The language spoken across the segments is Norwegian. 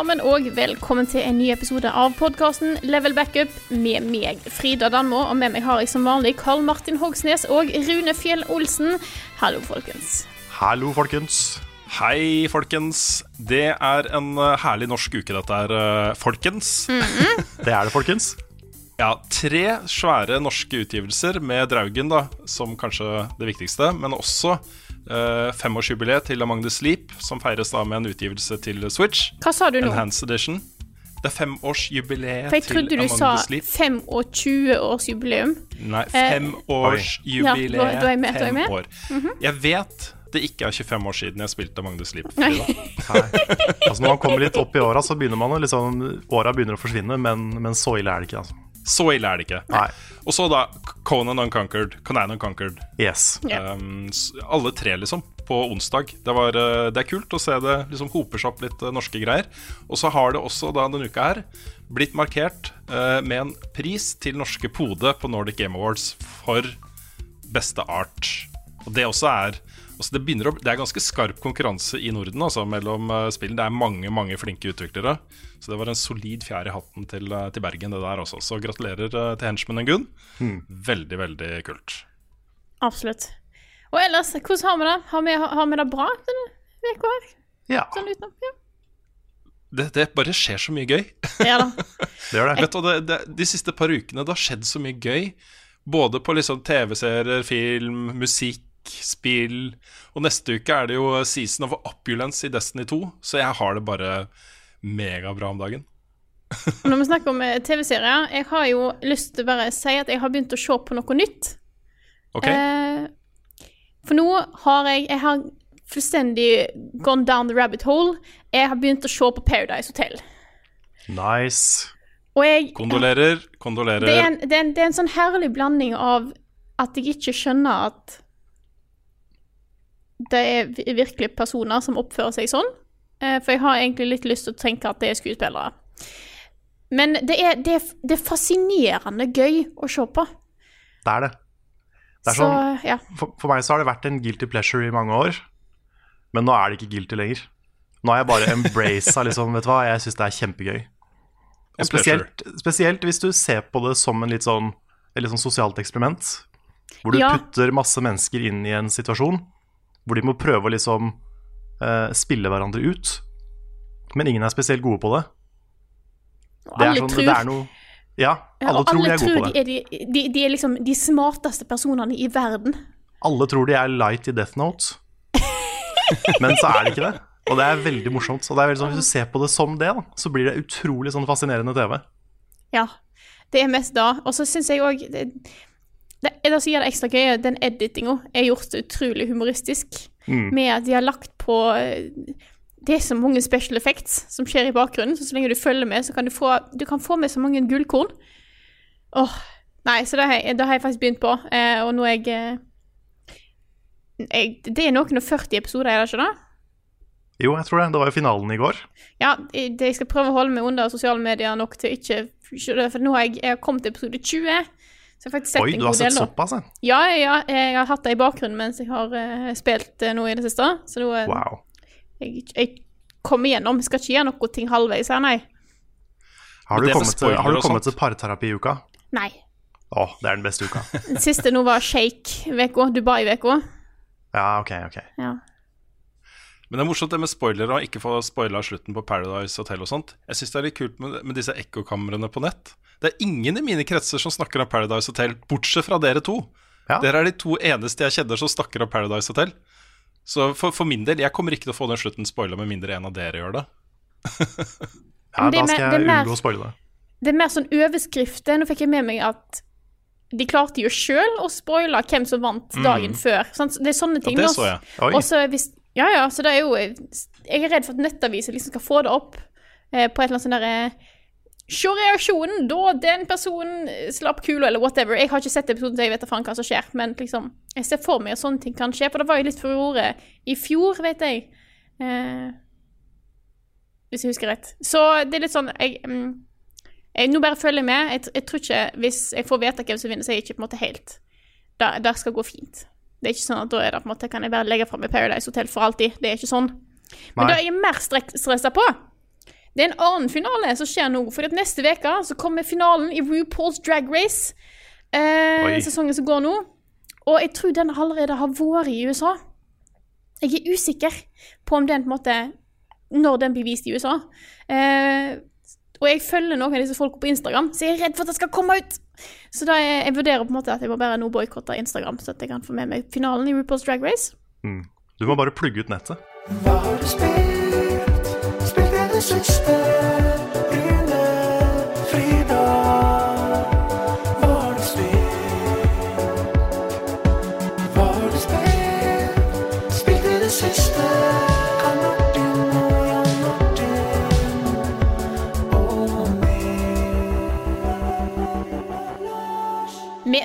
Sammen, og velkommen til en ny episode av podkasten Level Backup med meg, Frida Danmo. Og med meg har jeg som vanlig Karl Martin Hogsnes og Rune Fjell Olsen. Hallo, folkens. Hallo, folkens. Hei, folkens. Det er en eh, herlig norsk uke, dette er, Mm folkens. det er det, folkens. Ja, tre svære norske utgivelser med Draugen, da, som kanskje det viktigste, men også uh, femårsjubileet til Among the Sleep, som feires da med en utgivelse til Switch. Hva sa du nå? Enhanced Edition. Det er femårsjubileet For jeg trodde du sa the Sleep. 25-årsjubileum. Nei, Eh, femårsjubileet. Ja, da er jeg med, da er jeg med. Jeg vet det ikke er 25 år siden jeg spilte Among the Sleep. Altså Når man kommer litt opp i åra, så begynner man å liksom Åra begynner å forsvinne, men, men så ille er det ikke. altså Så ille er det ikke. Nei. Og så da Conan Unconquered. Conan Unconquered. Yes. Yeah. Um, alle tre, liksom, på onsdag. Det, var, eh, det er kult å se det liksom hoper seg opp litt eh, norske greier. Og så har det også da denne uka her blitt markert uh, med en pris til norske Pode på Nordic Game Awards for beste art. Og det også er altså det, å, det er ganske skarp konkurranse i Norden altså, mellom uh, spillene. Det er mange mange flinke utviklere. Så det var en solid fjær i hatten til, uh, til Bergen, det der også. Så gratulerer uh, til henchmanen Gunn. Veldig, veldig kult. Absolutt. Og ellers, hvordan har vi det? Har vi, har vi det bra denne uka her? Ja, Sånn utenom? Ja. Det, det bare skjer så mye gøy. ja da. det gjør det. Vet du, det, det, De siste par ukene det har skjedd så mye gøy. Både på liksom TV-serier, film, musikk, spill. Og neste uke er det jo season of opulence i Destiny 2, så jeg har det bare megabra om dagen. Når vi snakker om eh, TV-serier, jeg har jo lyst til å bare si at jeg har begynt å se på noe nytt. Okay. Eh, for nå har jeg Jeg har fullstendig gone down the rabbit hole. Jeg har begynt å se på Paradise Hotel. Nice. Og jeg Kondolerer. Kondolerer. det er, en, det, er en, det er en sånn herlig blanding av at jeg ikke skjønner at det er virkelig personer som oppfører seg sånn. Eh, For jeg har egentlig litt lyst til å tenke at det er skuespillere. Men det er, det er, det er fascinerende gøy å se på. Det er det. Det er Så, sånn, ja. for, for meg så har det vært en guilty pleasure i mange år, men nå er det ikke guilty lenger. Nå har jeg bare embraced liksom, vet du hva, jeg syns det er kjempegøy. Og spesielt, spesielt hvis du ser på det som en litt sånn, et litt sånn sosialt eksperiment, hvor du Ja. putter masse mennesker inn i en situasjon, hvor de må prøve å liksom uh, spille hverandre ut, men ingen er spesielt gode på det. Det er, alle sånn, tror, det er noe Ja, ja, alle og tror de er gode tror på de det. er, de, de, de er liksom de smarteste personene i verden. Alle tror de er light i Death Note, men så er det ikke det. Og det er veldig morsomt. Og det er veldig sånn, Hvis du ser på det som det, da, så blir det utrolig sånn fascinerende TV. Ja, det er mest da. Og så syns jeg òg det, det, som gjør det ekstra gøy, den editinga er gjort utrolig humoristisk. Mm. Med at de har lagt på eh, Det er så mange special effects som skjer i bakgrunnen, så så lenge du følger med, så kan du få, du kan få med så mange gullkorn. Åh, Nei, så det har jeg, det har jeg faktisk begynt på, eh, og nå er jeg, eh, jeg Det er noen og 40 episoder, er det ikke det? Jo, jeg tror det. Det var jo finalen i går. Ja, jeg jeg skal prøve å holde meg under sosiale medier nok til ikke For nå har jeg, jeg har kommet til episode 20. Så jeg har faktisk sett Oi, en du har god sett del, såpass, ja. Ja, ja, jeg har hatt det i bakgrunnen mens jeg har uh, spilt uh, noe i det siste. Så nå eh, Wow. jeg, jeg kommer igjennom. Jeg skal ikke gjøre noe ting halvveis her, nei. Har du kommet til, har du kommet til parterapi i uka? Nei. Å, det er den beste uka. Den siste nå var Shake-uka. Dubai-uka. Ja, ok, ok. Ja. Men det er morsomt det med spoilere og ikke få spoila slutten på Paradise Hotel og sånt. Jeg syns det er litt kult med, med disse ekkokamrene på nett. Det er ingen i mine kretser som snakker om Paradise Hotel, bortsett fra dere to. Ja. Dere er de to eneste jeg kjenner som snakker om Paradise Hotel. Så for, for min del, jeg kommer ikke til å få den slutten spoila med mindre en av dere gjør det. Ja, det da skal jeg mer- unngå å spoile det. Det er mer sånn overskrifter. Nå fikk jeg med meg at de klarte jo sjøl å spoile hvem som vant dagen før. Sant? Det er sånne ting. Ja, det så jeg. Oi. Og hvis Ja, ja, så det er jo Jeg er redd for at nettavisen liksom skal få det opp eh, på et eller annet sånn derre Se reaksjonen da den personen slapp kula, eller whatever. Jeg har ikke sett episoden, så jeg vet da faen hva som skjer. Men liksom, jeg ser for meg at sånne ting kan skje. For det var jo litt furore i fjor, vet jeg. Eh, hvis jeg husker rett. Så det er litt sånn jeg, mm, jeg, Nå bare følger jeg med. Jeg, jeg tror ikke Hvis jeg får vite hvem som vinner, så er jeg ikke på en måte helt Det, det skal gå fint. Det er ikke sånn at da er det på en måte kan jeg bare legge fram i Paradise Hotel for alltid. Det er ikke sånn. Men Nei. det jeg er mer stressa på, det er en annen finale som skjer nå. For neste uke så kommer finalen i RuPaul's Drag Race. Eh, sesongen som går nå. Og jeg tror den allerede har vært i USA. Jeg er usikker på om den på en måte Når den blir vist i USA. Eh, og jeg følger noen av disse folka på Instagram, så jeg er redd for at det skal komme ut. Så da jeg, jeg vurderer på en måte at jeg må bare nå boikotte Instagram, så at jeg kan få med meg finalen i RuPaul's Drag Race. Mm. Du må bare plugge ut nettet. Six.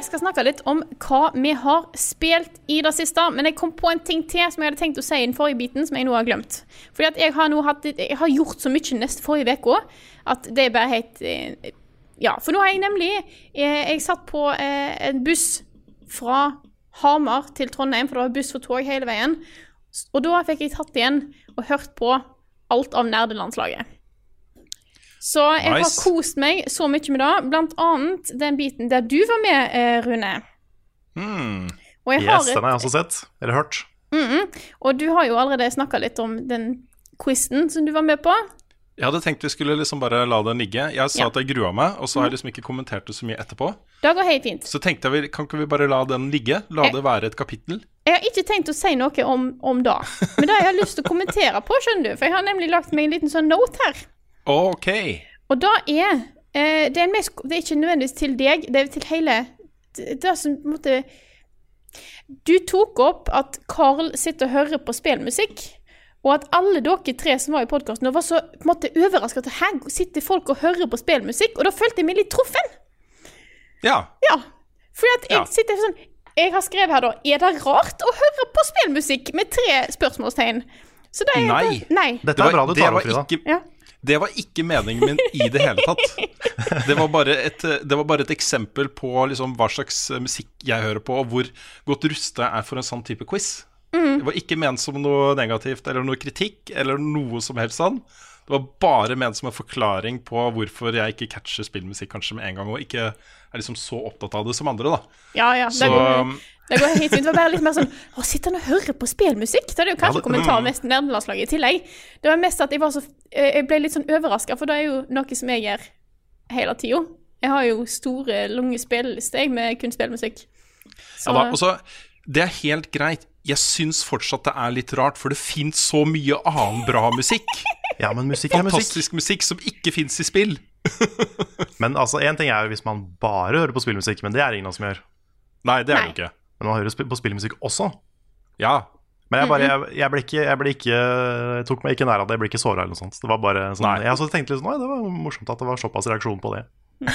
Skal snakke litt om hva vi har spilt i det siste. Men jeg kom på en ting til som jeg hadde tenkt å si i den forrige biten, som jeg nå har glemt. Fordi at jeg har, nå hatt, jeg har gjort så mye neste forrige uke at det er bare helt eh, Ja, for nå har jeg nemlig eh, Jeg satt på eh, en buss fra Hamar til Trondheim, for det var buss for tog hele veien. Og da fikk jeg tatt igjen og hørt på alt av nerdelandslaget. Så jeg har kost meg så mye med det, blant annet den biten der du var med, eh, Rune. Mm. Yes, har den har jeg også sett. Eller hørt. Og du har jo allerede snakka litt om den quizen som du var med på. Jeg hadde tenkt vi skulle liksom bare la den ligge. Jeg sa Ja. at jeg grua meg, og så har jeg liksom ikke kommentert det så mye etterpå. Det går helt fint. Så tenkte jeg kan ikke vi bare la den ligge? La Jeg- det være et kapittel? Jeg har ikke tenkt å si noe om, om det, men det har jeg lyst til å kommentere på, skjønner du. For jeg har nemlig lagt meg en liten sånn note her. Ok. Og da er eh, det, er mest, det er ikke nødvendigvis til deg, det er til hele Det, det som på en måte Du tok opp at Carl sitter og hører på spillmusikk. Og at alle dere tre som var i podkasten, var så på en måte overraska at her sitter folk og hører på spillmusikk. Og da følte jeg meg litt truffen. Ja. Ja. Fordi at jeg Ja. sitter sånn Jeg har skrevet her, da Er det rart å høre på spillmusikk? Med tre spørsmålstegn. Så det er Nei. Nei. Dette er bra du det tar opp, Frida. ikke, Ja. Det var ikke meningen min i det hele tatt. Det var bare et, det var bare et eksempel på liksom hva slags musikk jeg hører på, og hvor godt rusta jeg er for en sånn type quiz. Mm. Det var ikke ment som noe negativt eller noe kritikk eller noe som helst sånn. Det var bare ment som en forklaring på hvorfor jeg ikke catcher spillmusikk kanskje med en gang, og ikke er liksom så opptatt av det som andre, da. Ja, ja. Det går, det går helt fint. Det var bare litt mer sånn Å, sitter han og hører på spillmusikk? Det er jo kanskje Ja, det- kommentar mest nerdelandslaget i tillegg. Det var mest at jeg var så Jeg ble litt sånn overraska, for det er jo noe som jeg gjør hele tida. Jeg har jo store, lange spillelister med kun spillmusikk. Så Ja da, og så, Det er helt greit. Jeg syns fortsatt det er litt rart, for det fins så mye annen bra musikk. Ja, men musikk er musikk. Fantastisk musikk som ikke fins i spill. Men altså, én ting er jo hvis man bare hører på spillmusikk, men det er ingen av oss som gjør. Nei, det er Nei. det ikke. Men man hører sp- på spillmusikk også. Ja. Men jeg, bare, jeg, jeg ble ikke Jeg ble ikke jeg tok meg ikke nær av det, jeg ble ikke såra eller noe sånt. Det var bare sånn, Nei. Jeg også tenkte litt sånn Oi, det var morsomt at det var såpass reaksjon på det.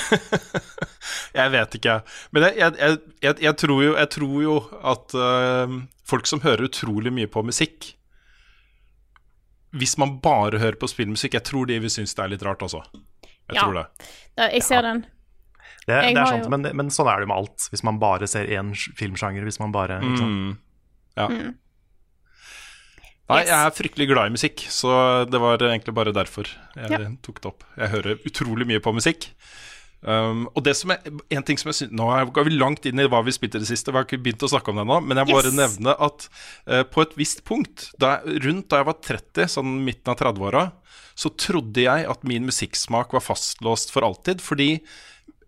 Jeg vet ikke. Men jeg, jeg, jeg, jeg, jeg, tror, jo, jeg tror jo at uh, folk som hører utrolig mye på musikk Hvis man bare hører på spillmusikk, jeg tror de vil synes det er litt rart, altså. Jeg Ja. tror det. da, jeg ser den. Det, Jeg det er sant, men, men sånn er det jo med alt. Hvis man bare ser én filmsjanger. Hvis man bare? Mm. Ja. Nei, jeg er fryktelig glad i musikk, så det var egentlig bare derfor jeg Ja. tok det opp. Jeg hører utrolig mye på musikk. Um, og det som er, en ting som jeg synes, Nå går vi langt inn i hva vi spilte i det siste, vi har ikke begynt å snakke om det ennå, men jeg må bare Yes. nevne at uh, på et visst punkt, da, rundt da jeg var 30, sånn midten av 30-åra, så trodde jeg at min musikksmak var fastlåst for alltid, fordi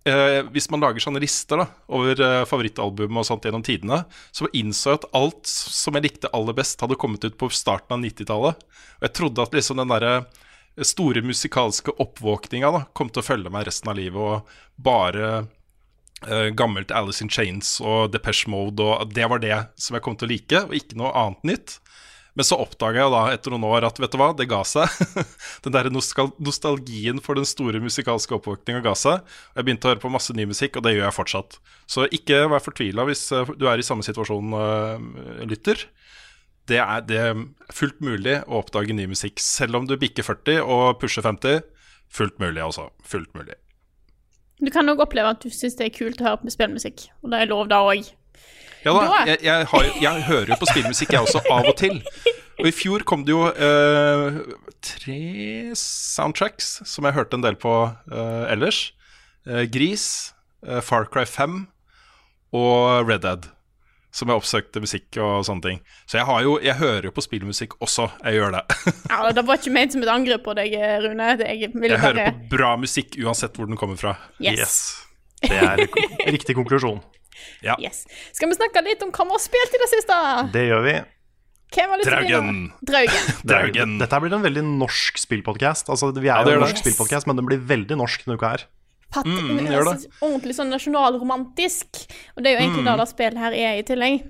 uh, hvis man lager sånne lister da, over uh, favorittalbum og sånt gjennom tidene, så innså jeg at alt som jeg likte aller best, hadde kommet ut på starten av 90-tallet. Og jeg trodde at liksom den derre store musikalske oppvåkninga da, kom til å følge meg resten av livet, og bare uh, gammelt Alice in Chains og Depeche Mode, og det var det som jeg kom til å like, og ikke noe annet nytt. Men så oppdaga jeg da etter noen år at vet du hva, det ga seg. den der nostalgien for den store musikalske oppvåkninga ga seg. Og jeg begynte å høre på masse ny musikk, og det gjør jeg fortsatt. Så ikke vær fortvila hvis eh, du er i samme situasjon, uh, lytter. Det er, det er fullt mulig å oppdage ny musikk, selv om du bikker 40 og pusher 50. Fullt mulig, altså. Fullt mulig. Du kan òg oppleve at du syns det er kult å høre på spillmusikk, og det er lov da òg. Ja da, jeg, jeg, har, jeg hører jo på spillmusikk, jeg også, av og til. Og i fjor kom det jo eh, tre soundtracks som jeg hørte en del på eh, ellers. Eh, Gris, eh, Far Cry 5 og Red Dead. Som jeg oppsøkte musikk og sånne ting. Så jeg, har jo, jeg hører jo på spillmusikk også. Jeg gjør det. Ja, det var ikke ment som et angrep på deg, Rune. Det- Jeg ville Jeg hører bare på bra musikk uansett hvor den kommer fra. Yes. Det er riktig konklusjon. Ja. yes. Skal vi snakke litt om hva vi har spilt i det siste? Det gjør vi. Hvem har lyst Draugen. Draugen. Draugen. Dette blir en veldig norsk spillpodkast. Altså, vi er ja, jo en norsk det. spillpodcast, men den blir veldig norsk denne uka her. Pat Mm, det gjør altså, ordentlig sånn nasjonalromantisk. Og det er jo egentlig det det spillet her er i tillegg.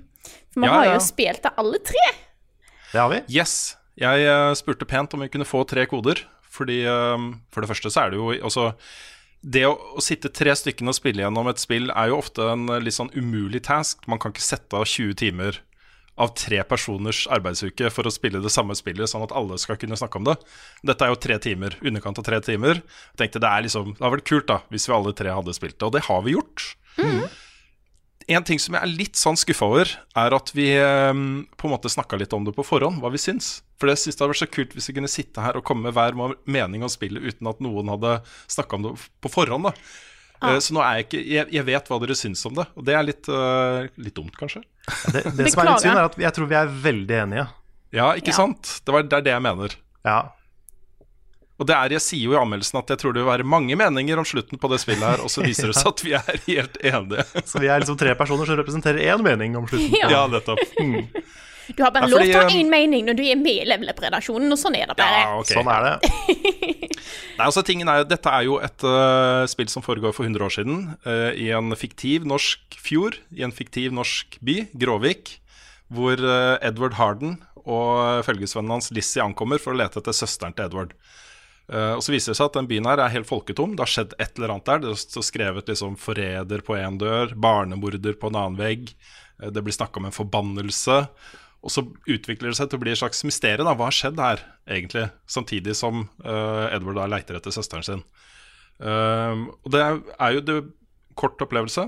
For vi Mm. Ja, har ja. jo spilt det alle tre. Det har vi. Yes. Jeg eh, spurte pent om vi kunne få tre koder. Fordi eh, For det første så er det jo altså Det å, å sitte tre stykkene og spille gjennom et spill er jo ofte en eh, litt sånn umulig task. Man kan ikke sette av 20 timer av tre personers arbeidsuke for å spille det samme spillet, sånn at alle skal kunne snakke om det. Dette er jo tre timer, underkant av tre timer. Jeg tenkte Det er liksom, det hadde vært kult da hvis vi alle tre hadde spilt det, og det har vi gjort. En ting som jeg er litt sånn skuffa over, er at vi eh, på en måte snakka litt om det på forhånd, hva vi syns. For jeg syns det hadde vært så kult hvis vi kunne sitte her og komme med hver vår mening om spillet uten at noen hadde snakka om det på forhånd. da. Eh, Så nå er jeg ikke jeg, jeg vet hva dere syns om det, og det er litt, uh, litt dumt, kanskje. Det, det som er litt synd, er at jeg tror vi er veldig enige. Ja, ikke Ja. sant? Det, var, det er det jeg mener. Ja. Og det er, jeg sier jo i anmeldelsen at jeg tror det vil være mange meninger om slutten på det spillet her, og så viser det seg at vi er helt enige. Så vi er liksom tre personer som representerer én mening om slutten. Ja. Ja, nettopp. Du har bare Ja, lov til å ha um, én mening når du er med i Level Up-redaksjonen, og sånn er det bare. Ja, ok. Sånn er det. Nei, altså tingen er, Dette er jo et uh, spill som foregår for 100 år siden, uh, i en fiktiv norsk fjord, i en fiktiv norsk by, Gråvik, hvor uh, Edward Harden og følgesvennen hans Lizzie ankommer for å lete etter søsteren til Edward. Uh, og Så viser det seg at den byen her er helt folketom. Det har skjedd et eller annet der. Det står skrevet liksom 'forræder' på én dør, 'barnemorder' på en annen vegg. Uh, det blir snakka om en forbannelse. Og så utvikler det seg til å bli et slags mysterium. Hva har skjedd her, egentlig? Samtidig som uh, Edward da leiter etter søsteren sin. Um, og det er, er jo det kort opplevelse.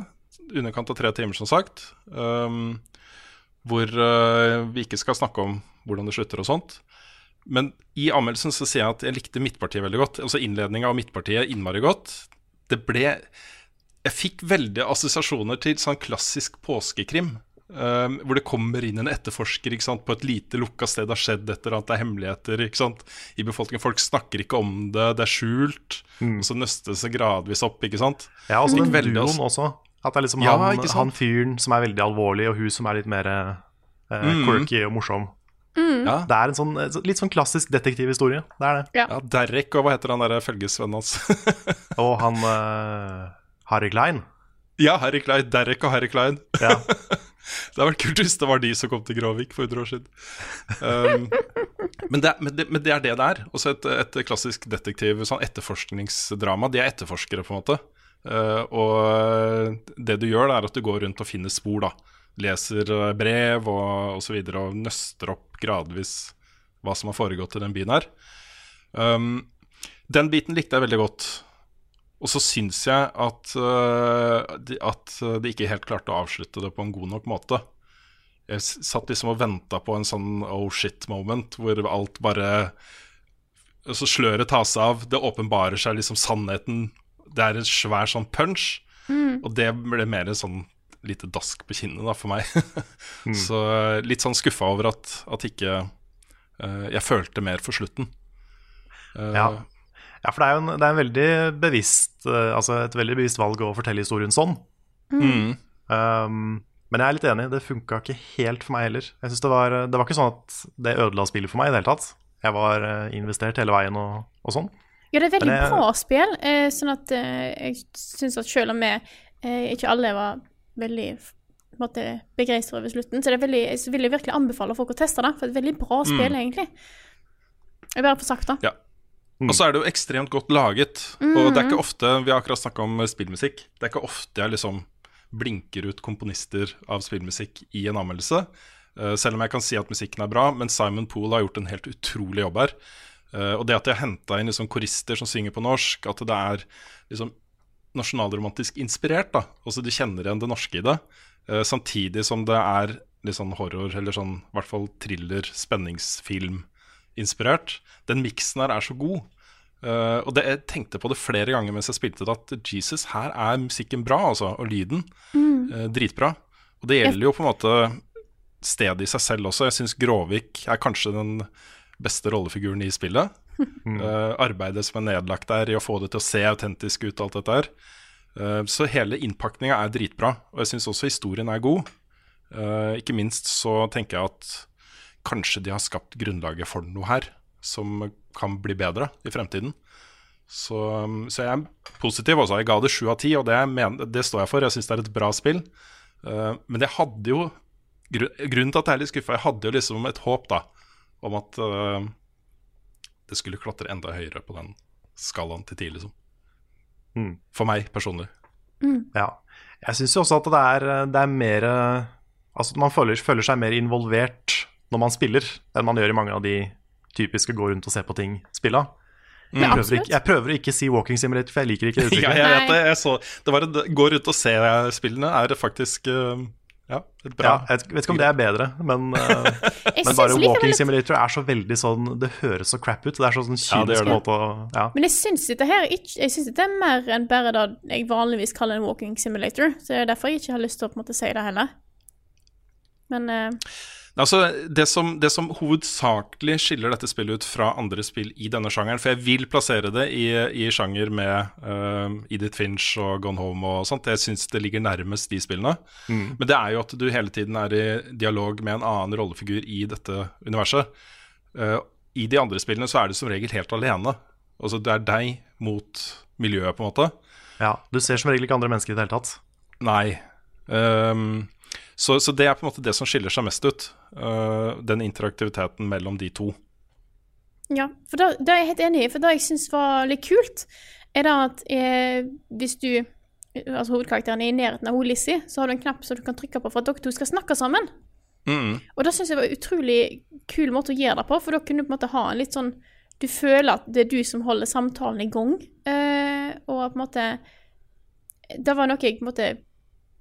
Underkant av tre timer, som sagt. Um, hvor uh, vi ikke skal snakke om hvordan det slutter og sånt. Men i anmeldelsen så sier jeg at jeg likte Midtpartiet veldig godt. Altså innledninga av Midtpartiet innmari godt. Det ble Jeg fikk veldig assosiasjoner til sånn klassisk påskekrim. Um, hvor det kommer inn en etterforsker ikke sant, på et lite lukka sted. Det har skjedd et eller annet, det er hemmeligheter ikke sant, i befolkningen. Folk snakker ikke om det, det er skjult. Og så nøstes det gradvis opp, ikke sant. Ja, og så den veldig duoen også. At det er liksom Ja, han, han fyren som er veldig alvorlig, og hun som er litt mer eh, quirky og morsom. Ja. Det er en sånn, eh, litt sånn klassisk detektivhistorie. Det er det. ja, Derek og hva heter han derre følgesvennen hans? Og han eh, Harry Klein. ja, Harry Klein. Derek og Harry Klein. Ja. Det hadde vært kult hvis det var de som kom til Gråvik for 100 år siden. Um, men, det, men, det, men det er det det er. Også et, et klassisk detektiv, sånn etterforskningsdrama. De er etterforskere, på en måte. Uh, og det du gjør, er at du går rundt og finner spor. da Leser uh, brev og osv. Og, så videre, og nøster opp gradvis hva som har foregått i den byen her. Um, den biten likte jeg veldig godt. Og så syns jeg at, uh, de, at de ikke helt klarte å avslutte det på en god nok måte. Jeg satt liksom og venta på en sånn oh shit-moment, hvor alt bare Så sløret tas av, det åpenbarer seg liksom sannheten. Det er en svær sånn punch. Og det ble mer sånn lite dask på kinnet da, for meg. Så øh, litt sånn skuffa over at, at ikke uh, jeg følte mer for slutten. Uh, Ja. Ja, for det er jo en, det er en veldig bevisst eh, Altså et veldig bevisst valg å fortelle historien sånn. Mm. Um, men jeg er litt enig, det funka ikke helt for meg heller. Jeg synes det, var, det var ikke sånn at det ødela spillet for meg i det hele tatt. Jeg var eh, investert hele veien og, og sånn. Ja, det er veldig jeg, bra spill, eh, sånn at eh, jeg syns at selv om vi eh, ikke alle var veldig på begeistra over slutten, så, det er veldig, så vil jeg virkelig anbefale folk å teste det, for det er et veldig bra spill, egentlig. Jeg bare får sagt det. Ja. Og så er det jo ekstremt godt laget. Og det er ikke ofte Vi har akkurat snakka om spillmusikk. Det er ikke ofte jeg liksom blinker ut komponister av spillmusikk i en anmeldelse. Uh, selv om jeg kan si at musikken er bra, men Simon Poole har gjort en helt utrolig jobb her. Uh, og det at de har henta inn liksom korister som synger på norsk, at det er liksom nasjonalromantisk inspirert, da. Altså du kjenner igjen det norske i det. Uh, samtidig som det er litt sånn horror, eller sånn i hvert fall thriller, spenningsfilm-inspirert. Den miksen her er så god. Uh, og det, jeg tenkte på det flere ganger mens jeg spilte det, at Jesus, her er musikken bra, altså. Og lyden. eh, dritbra. Og det gjelder jo på en måte stedet i seg selv også. Jeg syns Gråvik er kanskje den beste rollefiguren i spillet. Eh, arbeidet som er nedlagt der i å få det til å se autentisk ut, alt dette her. Eh, så hele innpakninga er dritbra, og jeg syns også historien er god. Eh, ikke minst så tenker jeg at kanskje de har skapt grunnlaget for noe her som kan bli bedre i fremtiden. Så, så jeg er positiv også. Jeg ga det sju av ti, og det, jeg mener, det står jeg for. Jeg syns det er et bra spill. Uh, men jeg hadde jo Grunnen til at jeg er litt skuffa, jeg hadde jo liksom et håp da om at uh, det skulle klatre enda høyere på den skalaen til ti, liksom. Mm. For meg personlig. Ja. Jeg syns jo også at det er, det er mer Altså man føler, føler seg mer involvert når man spiller, enn man gjør i mange av de typiske gå rundt og se på ting-spilla. Ja, Jeg, prøver ikke- jeg prøver å ikke si walking simulator, for jeg liker ikke det Ja, jeg vet det. Jeg så, det var et, Gå rundt og se spillene er faktisk eh, ja, et Ja, bra jeg vet ikke om det er bedre, men, eh, men bare walking litt... simulator er så veldig sånn Det høres så crap ut. Det er så sånn Ja, det kynisk det. måte å ja. Men jeg syns dette her jeg synes dette er mer enn bare det jeg vanligvis kaller en walking simulator. Så det er derfor jeg ikke har lyst til å på en måte si det heller. Men eh, Altså, det som, det som hovedsakelig skiller dette spillet ut fra andre spill i denne sjangeren For jeg vil plassere det i, i sjanger med uh, Edith Finch og Gone Home og sånt. Jeg syns det ligger nærmest de spillene. Men det er jo at du hele tiden er i dialog med en annen rollefigur i dette universet. Uh, I de andre spillene så er du som regel helt alene. Altså det er deg mot miljøet, på en måte. ja. Du ser som regel ikke andre mennesker i det hele tatt. Nei. Um, så, så det er på en måte det som skiller seg mest ut. Eh, den interaktiviteten mellom de to. ja, for det, det er jeg helt enig i. For det jeg syns var litt kult, er da at eh, hvis du Altså hovedkarakteren er i nærheten av Lizzie, så har du en knapp som du kan trykke på for at dere to skal snakke sammen. Mm. Og det syns jeg var en utrolig kul måte å gjøre det på, for da kunne du på en måte ha en litt sånn Du føler at det er du som holder samtalen i gang, eh, og på en måte Det var noe jeg på en måte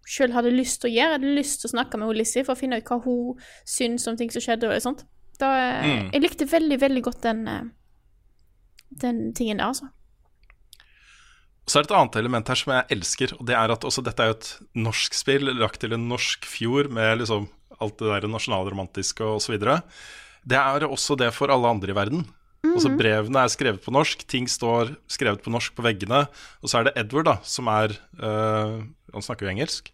sjøl hadde lyst til å gjøre. Jeg hadde lyst til å snakke med Lissi for å finne ut hva hun syns om ting som skjedde. og sånt. Da, eh, Mm. Jeg likte veldig, veldig godt den, eh, den tingen der, altså. Så er det et annet element her som jeg elsker, og det er at også dette er jo et norsk spill lagt til en norsk fjord med liksom alt det der nasjonalromantiske videre. Det er også det for alle andre i verden. Altså Brevene er skrevet på norsk, ting står skrevet på norsk på veggene. Og så er det Edward, da, som er øh, Han snakker jo engelsk.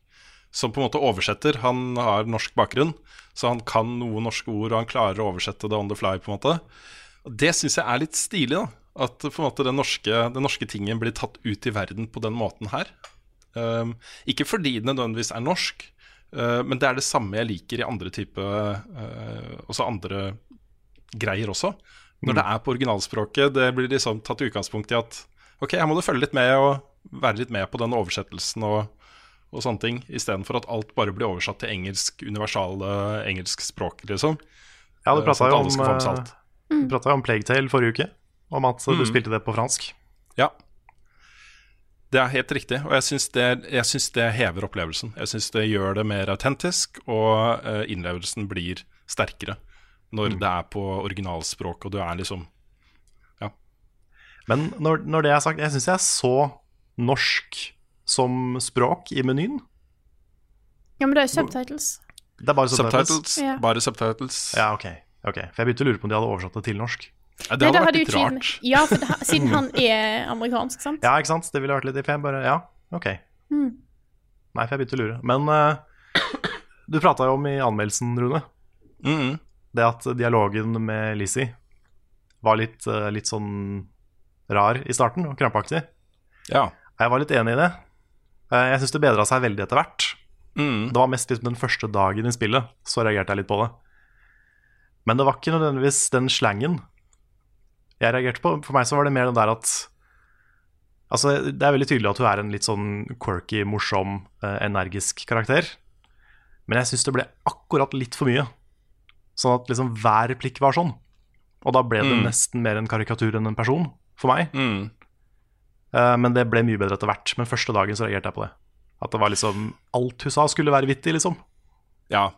Som på en måte oversetter. Han har norsk bakgrunn, så han kan noen norske ord, og han klarer å oversette det on the fly, på en måte. Og Det syns jeg er litt stilig, da. At på en måte den norske, den norske tingen blir tatt ut i verden på den måten her. Um, ikke fordi den nødvendigvis er norsk, uh, men det er det samme jeg liker i andre type uh, Også andre greier også. Når det er på originalspråket, det blir liksom tatt utgangspunkt i at ok, her må du følge litt med og være litt med på den oversettelsen og, og sånne ting, istedenfor at alt bare blir oversatt til engelsk, universale engelsk språk, liksom. Ja, du Eh, prata sånn jo om, eh, du pratet jo om Plague Tale forrige uke, om at mm. du Mm. spilte det på fransk. Ja. Det er helt riktig, og jeg syns det, det hever opplevelsen. Jeg syns det gjør det mer autentisk, og eh, innlevelsen blir sterkere når det er på originalspråk, og du er liksom Ja. Men når, når det er sagt, jeg syns jeg så norsk som språk i menyen. Ja, men det er subtitles. Det er bare subtitles. subtitles. Ja. Bare subtitles. Ja, ok. ok. For jeg begynte å lure på om de hadde oversatt det til norsk. Ja, det Nei, hadde da vært litt rart. Ja, for det, siden han er amerikansk, sant? Ja, ikke sant? Det ville vært litt for jeg bare Ja, OK. Mm. Nei, for jeg begynte å lure. Men uh, du prata jo om i anmeldelsen, Rune, Mhm. Det at dialogen med Lizzie var litt, eh, litt sånn rar i starten og krampaktig. Ja. Jeg var litt enig i det. Eh, Jeg syns det bedra seg veldig etter hvert. Mm. Det var mest liksom den første dagen i spillet, så reagerte jeg litt på det. Men det var ikke nødvendigvis den slangen jeg reagerte på. For meg så var det mer den der at Altså, det er veldig tydelig at hun er en litt sånn quirky, morsom, eh, energisk karakter. Men jeg syns det ble akkurat litt for mye. Sånn at liksom hver replikk var sånn. Og da ble det Mm. nesten mer en karikatur enn en person, for meg. Mm. Uh, Men det ble mye bedre etter hvert. Men første dagen så reagerte jeg på det. At det var liksom Alt hun sa, skulle være vittig, liksom. Ja.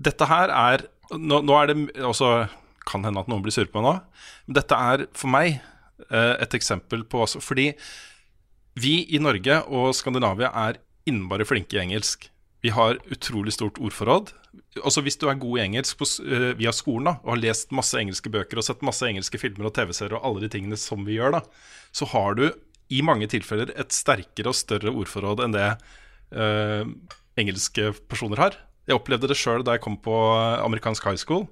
Dette her er Nå, nå er det også Kan hende at noen blir sure på meg nå. Men dette er for meg uh, et eksempel på også, Fordi vi i Norge og Skandinavia er innmari flinke i engelsk. Vi har utrolig stort ordforråd. Altså Hvis du er god i engelsk på, eh, via skolen da, og har lest masse engelske bøker og sett masse engelske filmer og TV-serier og alle de tingene som vi gjør, da, så har du i mange tilfeller et sterkere og større ordforråd enn det uh, engelske personer har. Jeg opplevde det sjøl da jeg kom på eh, amerikansk high school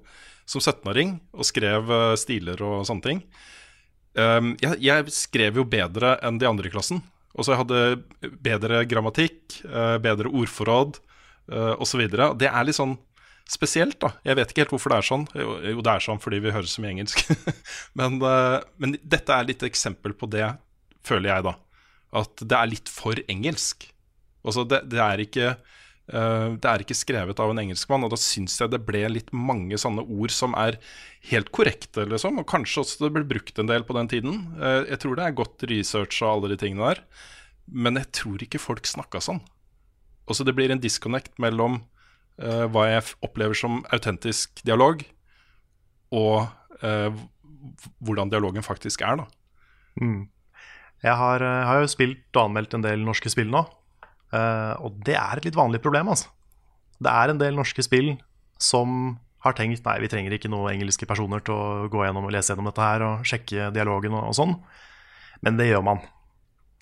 som 17-åring og skrev stiler og sånne ting. Um, jeg, jeg skrev jo bedre enn de andre i klassen. Og så jeg hadde bedre grammatikk, uh, bedre ordforråd uh, osv. Det er litt sånn spesielt, da. Jeg vet ikke helt hvorfor det er sånn. Jo, jo det er sånn fordi vi høres så mye engelsk. men, uh, men dette er litt eksempel på det, føler jeg, da. At det er litt for engelsk. Altså, det, det er ikke uh, det er ikke skrevet av en engelskmann, og da syns jeg det ble litt mange sånne ord som er helt korrekte, liksom. Og kanskje også det ble brukt en del på den tiden. Uh, jeg tror det er godt research og alle de tingene der, men jeg tror ikke folk snakka sånn. Også det blir en disconnect mellom uh, hva jeg opplever som autentisk dialog, og uh, hvordan dialogen faktisk er, da. Mm. Jeg har, eh, har jo spilt og anmeldt en del norske spill nå, uh, og det er et litt vanlig problem, altså. Det er en del norske spill som har tenkt nei, vi trenger ikke noen engelske personer til å gå gjennom og lese gjennom dette her og sjekke dialogen og, og sånn, men det gjør man.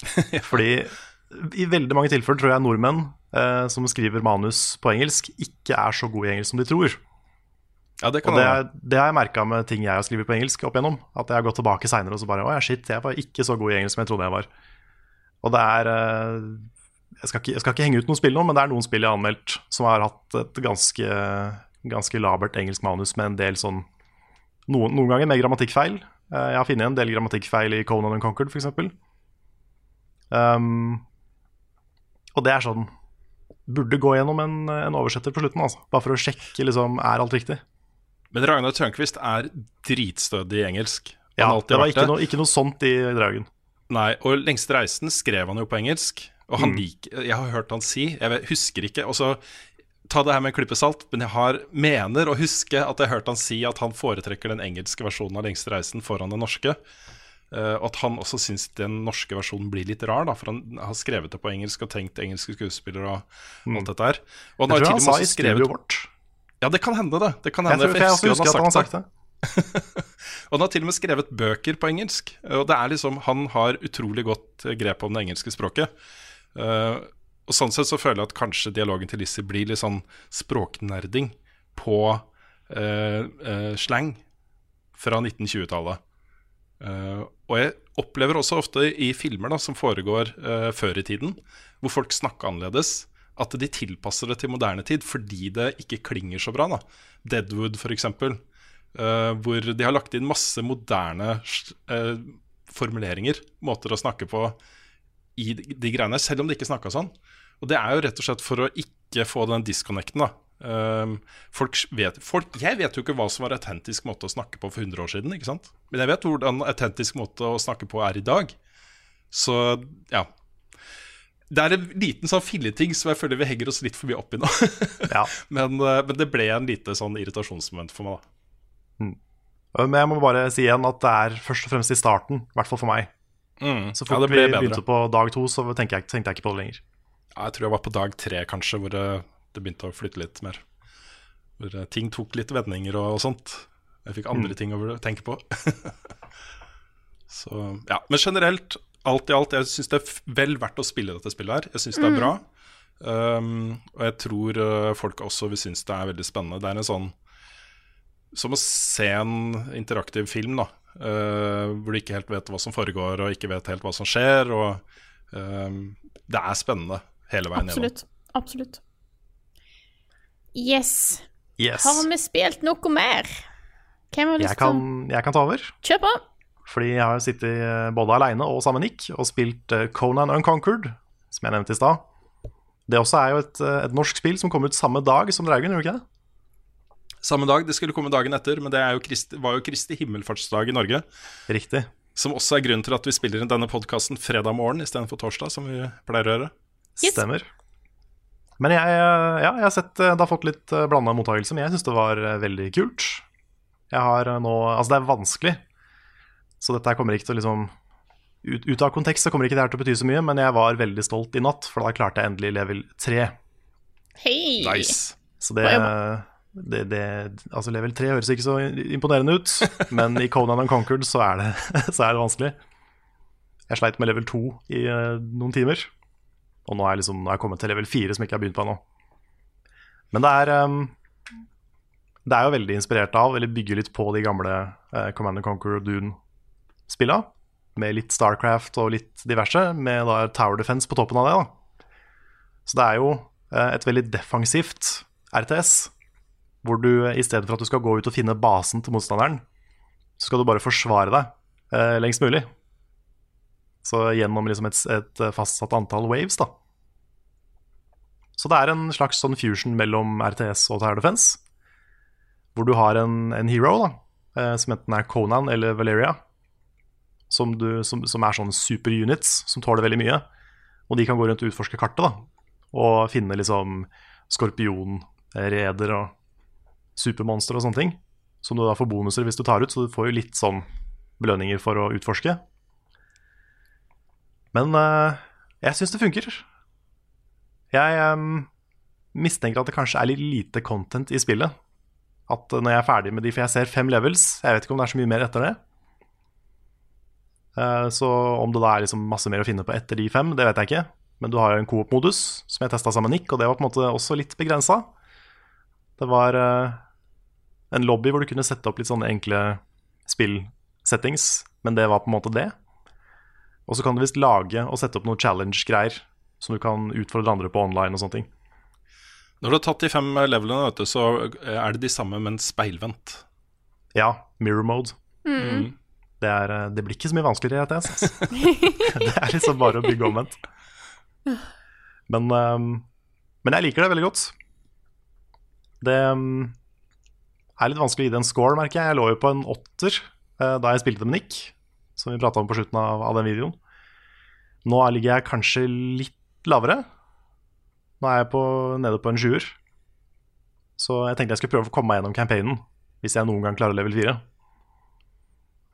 Fordi i veldig mange tilfeller tror jeg nordmenn eh, som skriver manus på engelsk, ikke er så gode i engelsk som de tror. Ja, det kan Og det, er, det har jeg merka med ting jeg har skrevet på engelsk opp igjennom. At jeg har gått tilbake seinere og så bare Å ja, shit, jeg var ikke så god i engelsk som jeg trodde jeg var. Og det er eh, jeg skal, ikke, jeg skal ikke henge ut noen spill nå, men det er noen spill jeg har anmeldt som har hatt et ganske, ganske labert engelsk manus med en del sånn Noen, noen ganger med grammatikkfeil. Eh, Jeg har funnet en del grammatikkfeil i Conan Unconquered, f.eks. Um, og det er sånn Burde gå gjennom en, en oversetter på slutten, altså. Bare for å sjekke liksom, er alt riktig. Men Ragnar Tørnquist er dritstødig i engelsk. Han Ja, det var ikke noe, ikke noe sånt i Draugen. Nei, og 'Lengste reisen' skrev han jo på engelsk. Og han Mm. liker Jeg har hørt han si Jeg husker ikke. Og så Ta det her med en klype salt, men jeg har, mener å huske at jeg hørte hørt han si at han foretrekker den engelske versjonen av 'Lengste reisen' foran den norske. Og at han også syns den norske versjonen blir litt rar, da, for han har skrevet det på engelsk og tenkt engelske skuespillere og alt dette her. Og han Jeg tror han sa i skrevet vårt. Ja, det kan hende, det. det kan Jeg, tror, jeg også husker at han har sagt det. Og han har til og med skrevet bøker på engelsk. Og det er liksom, Han har utrolig godt eh, grep om det engelske språket. Uh, og Sånn sett så føler jeg at kanskje dialogen til Lizzie blir litt sånn språknerding på uh, slang fra 1920-tallet. Eh, og jeg opplever også ofte i filmer da, som foregår uh, før i tiden, hvor folk snakker annerledes, at de tilpasser det til moderne tid fordi det ikke klinger så bra. da. Deadwood, for eksempel, eh, hvor de har lagt inn masse moderne uh, formuleringer, måter å snakke på i de greiene, selv om de ikke snakka sånn. Og det er jo rett og slett for å ikke få den disconnecten, da. Um, folk vet, folk, jeg vet jo ikke hva som var autentisk måte å snakke på for 100 år siden. ikke sant? Men jeg vet hvordan autentisk måte å snakke på er i dag. Så ja. Det er en liten sånn filleting som jeg føler vi henger oss litt for mye opp i nå. Ja. men, uh, men det ble en lite sånn irritasjonsmoment for meg. da Men jeg må bare si igjen at det er først og fremst i starten, i hvert fall for meg. Mm. Så fort ja, vi begynte på dag to, så jeg, tenkte jeg ikke på det lenger. Ja, jeg tror jeg var på dag tre, kanskje, hvor det, det begynte å flytte litt mer. Hvor eh, ting tok litt vendinger og, og sånt. Jeg fikk andre ting å tenke på. Så, ja. Men generelt, alt i alt, jeg syns det er vel verdt å spille dette spillet her. Jeg syns det er bra. Um, og jeg tror uh, folk også vil synes det er veldig spennende. Det er en sånn Som å se en interaktiv film, da. uh, hvor du ikke helt vet hva som foregår, og ikke vet helt hva som skjer. Og uh, det er spennende hele veien gjennom. Absolutt. Yes. Yes. Har vi spilt noe mer? Hvem har lyst Jeg kan, jeg kan ta over. Kjør på. Fordi jeg har sittet eh, både aleine og sammen med Nick og spilt eh, Conan Unconquered, som jeg nevnte i stad. Det også er jo et, eh, et norsk spill som kom ut samme dag som Draugen, gjorde det ikke det? Samme dag, det skulle komme dagen etter, men det er jo Christi, var jo Kristi himmelfartsdag i Norge. Riktig. Som også er grunnen til at vi spiller inn denne podkasten fredag morgen istedenfor torsdag, som vi pleier å gjøre. Yes. Stemmer. Men jeg, eh, ja, jeg har sett eh, det har fått litt blanda mottakelse, men jeg syns det var eh, veldig kult. Jeg har eh, nå Altså, det er vanskelig, så dette kommer ikke til å liksom ut, ut av kontekst så kommer ikke det her til å bety så mye, men jeg var veldig stolt i natt, for da klarte jeg endelig level 3. Hei! Nice. Så det, det, det Altså, level 3 høres ikke så imponerende ut, men i Conan Conquered så er det, så er det vanskelig. Jeg sleit med level 2 i eh, noen timer, og nå er, liksom, nå er jeg kommet til level 4, som jeg ikke har begynt på ennå. Men det er um, Det er jo veldig inspirert av, eller bygger litt på de gamle uh, Command Conquer og Dune-spilla, med litt Starcraft og litt diverse, med da Tower Defense på toppen av det. da. Så det er jo uh, et veldig defensivt RTS, hvor du i stedet for at du skal gå ut og finne basen til motstanderen, så skal du bare forsvare deg uh, lengst mulig. Så gjennom liksom et, et fastsatt antall waves, da. Så det er en slags sånn fusion mellom RTS og Tower Defense, hvor du har en, en hero, da, eh, som enten er Conan eller Valeria, som, du, som, som er sånne superunits som tåler veldig mye. Og de kan gå rundt og utforske kartet da, og finne liksom skorpionreder og supermonstre og sånne ting. Som du da får bonuser hvis du tar ut, så du får jo litt sånn belønninger for å utforske. Men uh, jeg syns det funker. Jeg um, mistenker at det kanskje er litt lite content i spillet. At eh, når jeg er ferdig med de, for jeg ser fem levels, jeg vet ikke om det er så mye mer etter det. Uh, Så om det da er liksom masse mer å finne på etter de fem, det vet jeg ikke. Men du har jo en coop-modus, som jeg testa sammen med Nick, og det var på en måte også litt begrensa. Det var uh, en lobby hvor du kunne sette opp litt sånne enkle spill-settings, men det var på en måte det. Og så kan du visst lage og sette opp noen challenge-greier som du kan utfordre andre på online og sånne ting. Når du har tatt de fem levelene, vet du, så er det de samme, men speilvendt. Ja, mirror mode. Det, er, eh, det blir ikke så mye vanskeligere i jeg Altså. det er liksom bare å bygge omvendt. Men, ehm, men jeg liker det veldig godt. Det ehm, er litt vanskelig å gi det en score, merker jeg. Jeg lå jo på en åtter eh, da jeg spilte det med Nick, som vi prata om på slutten av, av den videoen. Nå ligger jeg kanskje litt lavere. Nå er jeg på, nede på en sjuer. Så jeg tenkte jeg skulle prøve å komme meg gjennom campaignen, hvis jeg noen gang klarer level 4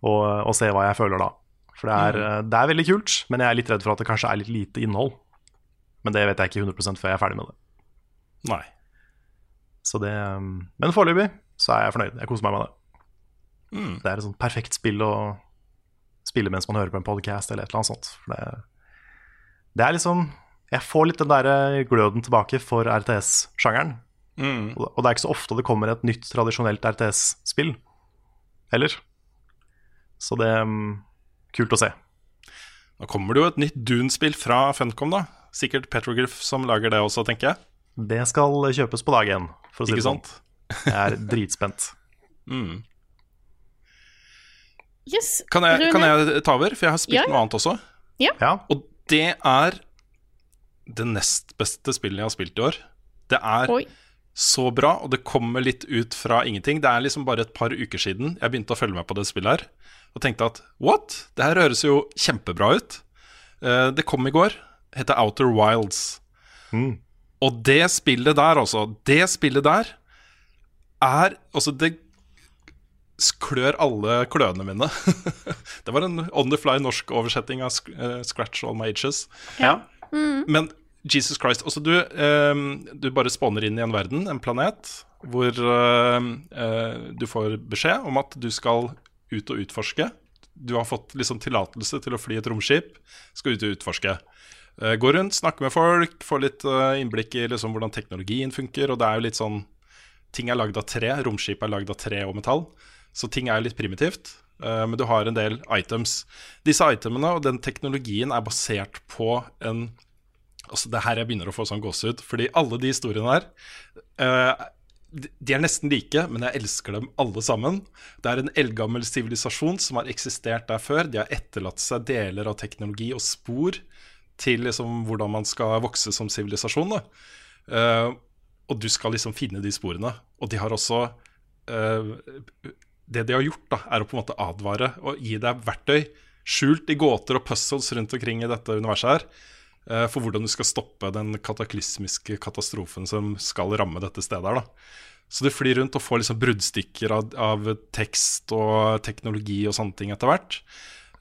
og, og se hva jeg føler da. For det er, det er veldig kult, men jeg er litt redd for at det kanskje er litt lite innhold. Men det vet jeg ikke 100% før jeg er ferdig med det. Nei. Så det um, men foreløpig så er jeg fornøyd. Jeg koser meg med det. Mm. Det er et sånt perfekt spill å spille mens man hører på en podcast eller et eller annet sånt. For det, det er liksom Jeg får litt den der gløden tilbake for RTS-sjangeren. Mm. Og det er ikke så ofte det kommer et nytt, tradisjonelt RTS-spill heller. Så det er um, kult å se. Nå kommer det jo et nytt Dune-spill fra Funcom, da. Sikkert Petroglyph som lager det også, tenker jeg. Det skal kjøpes på dag én, for å si Ikke det sånn. sant? Jeg er dritspent. Mm. Yes. Kan, jeg, kan jeg ta over? For jeg har spilt Ja. noe annet også. Ja, Og det er det nest beste spillet jeg har spilt i år. Det er Oi. så bra, og det kommer litt ut fra ingenting. Det er liksom bare et par uker siden jeg begynte å følge med på det spillet her. Og tenkte at what? Det her høres jo kjempebra ut. Eh, det kom i går. Heter Outer Wilds. Mm. Og det spillet der, altså. Det spillet der er Altså, det klør alle kløene mine. det var en on the fly norsk oversetting av eh, Scratch All My Ages. Ja. Men Jesus Christ. Altså, du, eh, du bare spawner inn i en verden, en planet, hvor eh, eh, du får beskjed om at du skal ut og utforske. Du har fått liksom tillatelse til å fly et romskip, skal ut og utforske. Eh, gå rundt, snakke med folk, få litt innblikk i liksom, hvordan teknologien funker. Og det er jo litt sånn Ting er lagd av tre, romskip er lagd av tre og metall. Så ting er litt primitivt. eh, men du har en del items. Disse itemene og den teknologien er basert på en Altså, det er her jeg begynner å få sånn gåsehud. Fordi alle de historiene her eh, de- er nesten like, men jeg elsker dem alle sammen. Det er en eldgammel sivilisasjon som har eksistert der før. De har etterlatt seg deler av teknologi og spor til liksom hvordan man skal vokse som sivilisasjon. Eh, og du skal liksom finne de sporene. Og de har også eh, Det de har gjort, da, er å på en måte advare og gi deg verktøy skjult i gåter og puzzles rundt omkring i dette universet her. eh, For hvordan du skal stoppe den kataklysmiske katastrofen som skal ramme dette stedet her. da. Så du flyr rundt og får liksom bruddstykker av, av tekst og teknologi og sånne ting etter hvert.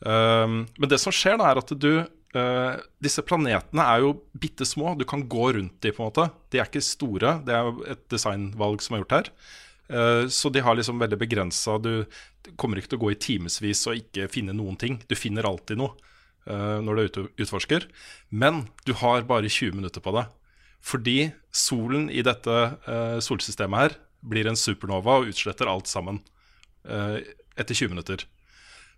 Um, men det som skjer, da, er at du uh, Disse planetene er jo bitte små. Du kan gå rundt de på en måte. De er ikke store. Det er jo et designvalg som er gjort her. Eh, så de har liksom veldig begrensa Du kommer ikke til å gå i timevis og ikke finne noen ting. Du finner alltid noe eh, når du er ute og utforsker. Men du har bare 20 minutter på deg. Fordi solen i dette eh, solsystemet her blir en supernova og utsletter alt sammen etter 20 minutter.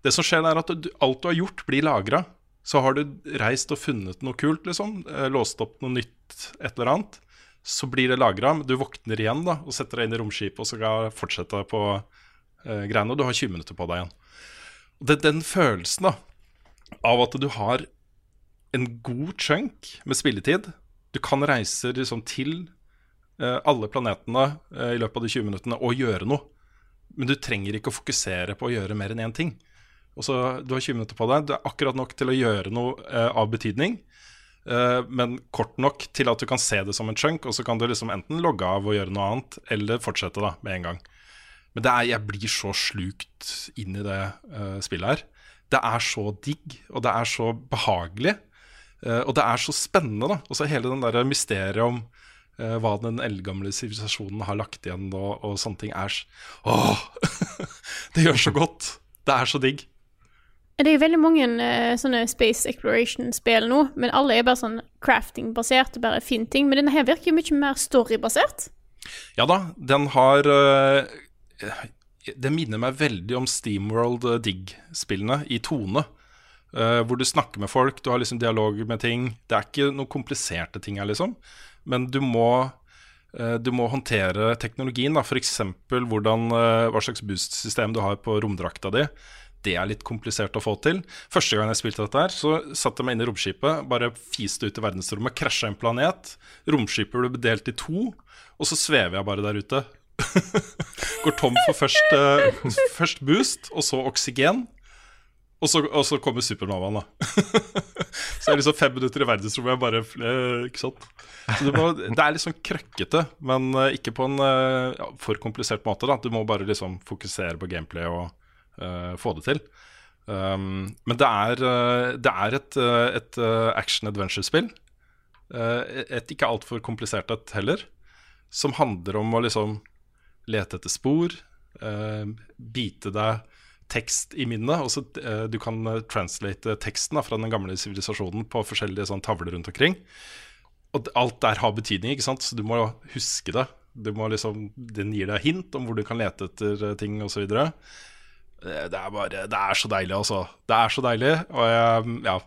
Det som skjer er at alt du har gjort, blir lagra. Så har du reist og funnet noe kult, liksom. Låst opp noe nytt, et eller annet. Så blir det lagra. Du våkner igjen da, og setter deg inn i romskipet og skal fortsette på eh, greiene. Og du har 20 minutter på deg igjen. Og det, den følelsen da, av at du har en god chunk med spilletid Du kan reise liksom til eh, alle planetene eh, i løpet av de 20 minuttene og gjøre noe. Men du trenger ikke å fokusere på å gjøre mer enn én ting. Og så Du har 20 minutter på deg. Det er akkurat nok til å gjøre noe eh, av betydning. Eh, men kort nok til at du kan se det som en chunk, og så kan du liksom enten logge av og gjøre noe annet, eller fortsette da med en gang. Men er, jeg blir så slukt inn i det uh, spillet her. Det er så digg, og det er så behagelig. Uh, og det er så spennende, da. Og så hele den der mysteriet om uh, hva den eldgamle sivilisasjonen har lagt igjen og, og sånne ting er Åh! det gjør så godt. Det er så digg. Det er veldig mange eh, sånne Space Exploration-spill nå, men alle er bare sånn crafting-basert, bare finn ting. Men denne her virker jo mye mer story-basert. Ja da, den har øh, Det minner meg veldig om Steamworld øh, Dig-spillene i tone. hvor du snakker med folk, du har liksom dialog med ting. Det er ikke noen kompliserte ting her, liksom. Men du må, du må håndtere teknologien. F.eks. hva slags boost-system du har på romdrakta di. Det er litt komplisert å få til. Første gang jeg spilte dette, her Så satte jeg meg inn i romskipet, bare fiste ut i verdensrommet, krasja en planet. Romskipet ble delt i to, og så svever jeg bare der ute. Går tom for først, uh, først boost, og så oksygen. Og så, og så kommer supernovaen, da. så jeg er liksom fem minutter i verdensrommet, jeg bare eh, Ikke sant. Så du må, det er litt sånn krøkkete, men eh, ikke på en ja, for komplisert måte. da Du må bare liksom fokusere på gameplay og få det til. Um, men det er, eh, det er et, eh, et eh, action-adventure-spill. Eh, et ikke altfor komplisert et heller. Som handler om å liksom lete etter spor, uh, bite deg tekst i minnet. Og så eh, Du kan eh, translate teksten da, fra den gamle sivilisasjonen på forskjellige sånn, tavler rundt omkring. Og alt der har betydning, ikke sant? så du må huske det. Må liksom, Den gir deg hint om hvor du kan lete etter eh, ting osv. Det det er bare Det er så deilig, altså. Det er så deilig. Og jeg, ja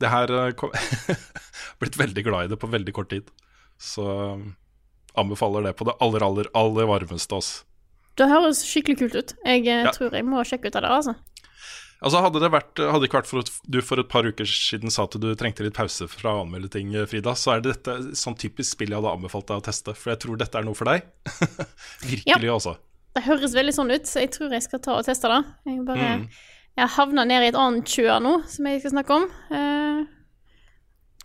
Det her eh, kom, Blitt veldig glad i det på veldig kort tid. Så um, anbefaler det på det aller, aller, aller varmeste. Altså. Det høres skikkelig kult ut. Jeg eh, Ja. tror jeg må sjekke ut av det, altså. Altså Hadde det vært, hadde ikke vært for at du for et par uker siden sa at du trengte litt pause fra å anmelde ting, Frida, så er det dette sånn typisk spill jeg hadde anbefalt deg å teste. For jeg tror dette er noe for deg. Virkelig, altså. Det høres veldig sånn ut, så jeg tror jeg skal ta og teste det. Jeg bare Mm. Jeg har havna ned i et annet kjør nå, som jeg skal snakke om. Eh,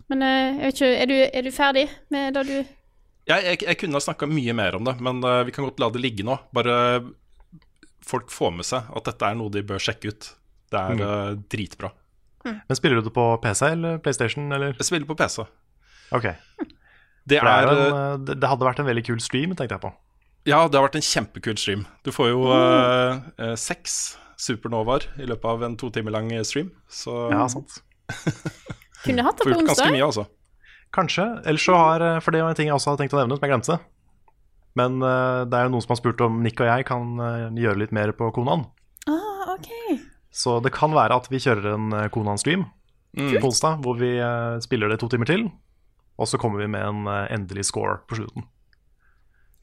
men eh, jeg vet ikke Er du, er du ferdig med det du Jeg, jeg, jeg kunne ha snakka mye mer om det, men eh, vi kan godt la det ligge nå. Bare folk får med seg at dette er noe de bør sjekke ut. Det er mm. dritbra. Men spiller du det på PC eller PlayStation, eller? Jeg spiller på PC. Ok. Det er, det, en, det hadde vært en veldig kul stream, tenkte jeg på. Ja, det har vært en kjempekul stream. Du får jo eh, eh, seks supernovaer i løpet av en to timer lang stream. Så Ja, sant. Kunne hatt det på onsdag. ganske mye, altså. Kanskje. Ellers så har eh, For det var en ting jeg også hadde tenkt å nevne, som jeg glemte. Men uh, det er jo noen som har spurt om Nick og jeg kan uh, gjøre litt mer på Konan. Ah, ok. Så det kan være at vi kjører en eh, Konan-stream på onsdag, hvor vi uh, spiller det to timer til. Og så kommer vi med en eh, endelig score på slutten.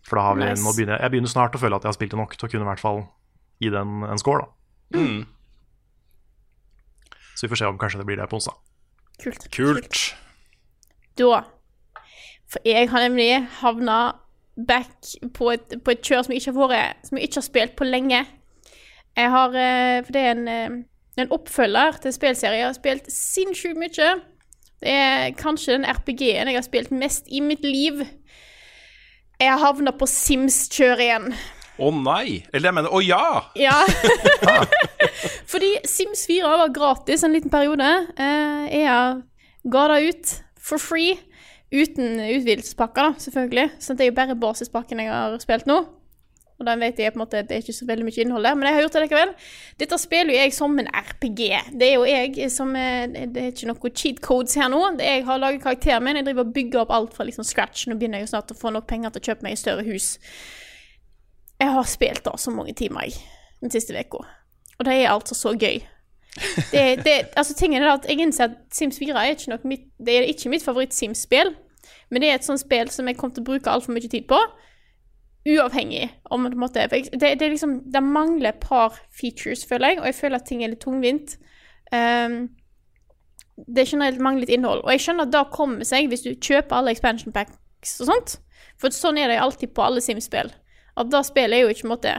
For da har vi Nice. nå begynner, jeg- Jeg begynner snart å føle at jeg har spilt det nok til å kunne i hvert fall gi den en score. da Mm. Så vi får se om kanskje det blir det på onsdag. Kult. Kult. Da For jeg har nemlig havna back på et, på et kjør som jeg ikke har vært Som jeg ikke har spilt på lenge. Jeg har eh, For det er en, eh, en oppfølger til en spillserie jeg har spilt sinnssykt mye. Det er kanskje den RPG-en jeg har spilt mest i mitt liv. Jeg havna på Sims-kjøret igjen. Å nei! Eller jeg mener å ja! Ja. Fordi Sims 4 var gratis en liten periode. Eh, jeg ga det ut for free. Uten utvidelsespakker, da, selvfølgelig. Så det er jo bare basispakken jeg har spilt nå. Og den vet jeg på en måte det er ikke så veldig mye innhold der, men jeg har gjort det likevel. Dette spiller jo jeg som en RPG. Det er jo jeg som Det er ikke noe cheat codes her nå. Jeg har laget karakteren min. Jeg driver og bygger opp alt fra liksom scratch. Nå begynner jeg jo snart å få nok penger til å kjøpe meg et større hus. Jeg har spilt da så mange timer jeg, den siste uka. Og det er altså så gøy. Det, det, altså tingen er at Jeg innser at Sims 4 er ikke, mitt, det er ikke mitt favoritt-Sims-spill. Men det er et sånt spill som jeg kommer til å bruke altfor mye tid på. Uavhengig om Det, måtte, det, det, liksom, det mangler et par features, føler jeg, og jeg føler at ting er litt tungvint. Um, det generelt mangler litt innhold. Og jeg skjønner at det kommer seg hvis du kjøper alle expansion packs og sånt. For sånn er det alltid på alle Sims-spill. At da spillet er jo ikke måte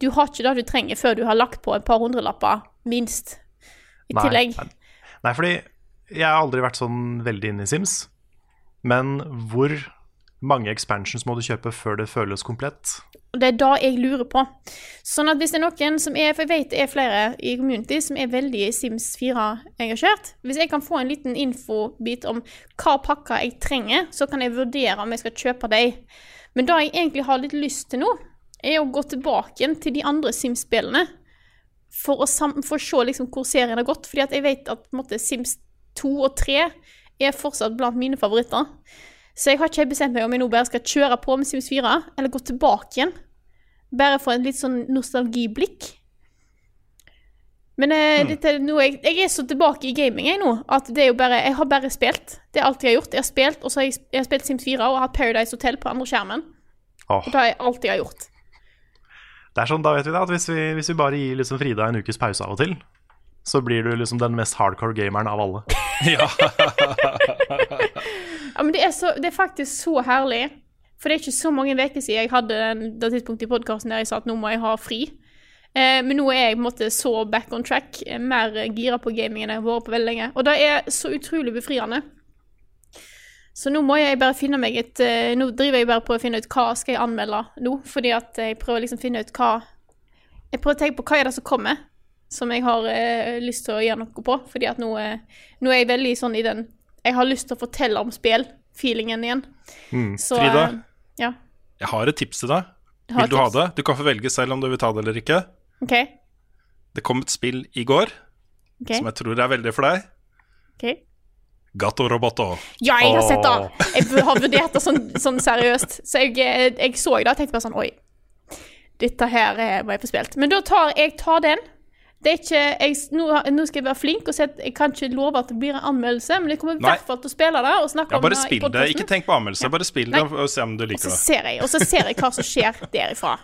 Du har ikke det du trenger før du har lagt på et par hundrelapper, minst. I tillegg. Nei, nei, fordi jeg har aldri vært sånn veldig inne i Sims. Men hvor mange expansions må du kjøpe før det føles komplett? Det er da jeg lurer på. Sånn at hvis det er noen som er For jeg vet det er flere i community som er veldig Sims 4-engasjert. Hvis jeg kan få en liten infobit om hva pakker jeg trenger, så kan jeg vurdere om jeg skal kjøpe dem. Men det jeg egentlig har litt lyst til nå, er å gå tilbake til de andre Sims-spillene. For å, for å se liksom hvor serien har gått. Fordi jeg vet at måte, Sims 2 og 3 er fortsatt blant mine favoritter. Så jeg har ikke bestemt meg om jeg nå bare skal kjøre på med Sims 4, eller gå tilbake igjen. Bare for en litt sånn nostalgiblikk. Men eh, dette er noe jeg, jeg er så tilbake i gaming jeg nå, at det er jo bare Jeg har bare spilt. Det er alt jeg har gjort. Jeg har spilt, og så har jeg, jeg har spilt Sims 4 og hatt Paradise Hotel på andre skjermen. Oh. Og det er alt jeg har gjort. det er sånn, Da vet vi det, at hvis vi, hvis vi bare gir liksom Frida en ukes pause av og til, så blir du liksom den mest hardcore gameren av alle. ja. Ja, men det er, så, det er faktisk så herlig. For det er ikke så mange uker siden jeg hadde den, det tidspunktet i podkasten der jeg sa at nå må jeg ha fri. Eh, men nå er jeg på en måte så back on track, eh, mer gira på gaming enn jeg har vært på veldig lenge. Og det er så utrolig befriende. Så nå må jeg bare finne meg et eh, Nå driver jeg bare på å finne ut hva skal jeg anmelde nå, fordi at jeg prøver liksom å finne ut hva Jeg prøver å tenke på hva er det som kommer, som jeg har eh, lyst til å gjøre noe på. Fordi at nå, eh, nå er jeg veldig sånn i den Jeg har lyst til å fortelle om spill-feelingen igjen. Så, Frida? uh, ja. Jeg har et tips til deg. Vil du ha det? Du kan få velge selv om du vil ta det eller ikke. OK. Det kom et spill i går okay. som jeg tror er veldig for deg. ok. Gato Roboto. Ja, jeg har sett det! Jeg har vurdert det sånn, sånn seriøst. Så jeg, eh, jeg så det og tenkte bare sånn Oi, dette her eh, må jeg få spilt. Men da tar jeg tar den. Det er ikke, jeg, nå, nå skal jeg være flink og si at jeg kan ikke love at det blir en anmeldelse, men jeg kommer i hvert fall til å spille det og snakke Ja, om bare det i spill det. Ikke tenk på anmeldelse, bare spill det og se om du liker det. og så ser jeg hva som skjer derifra.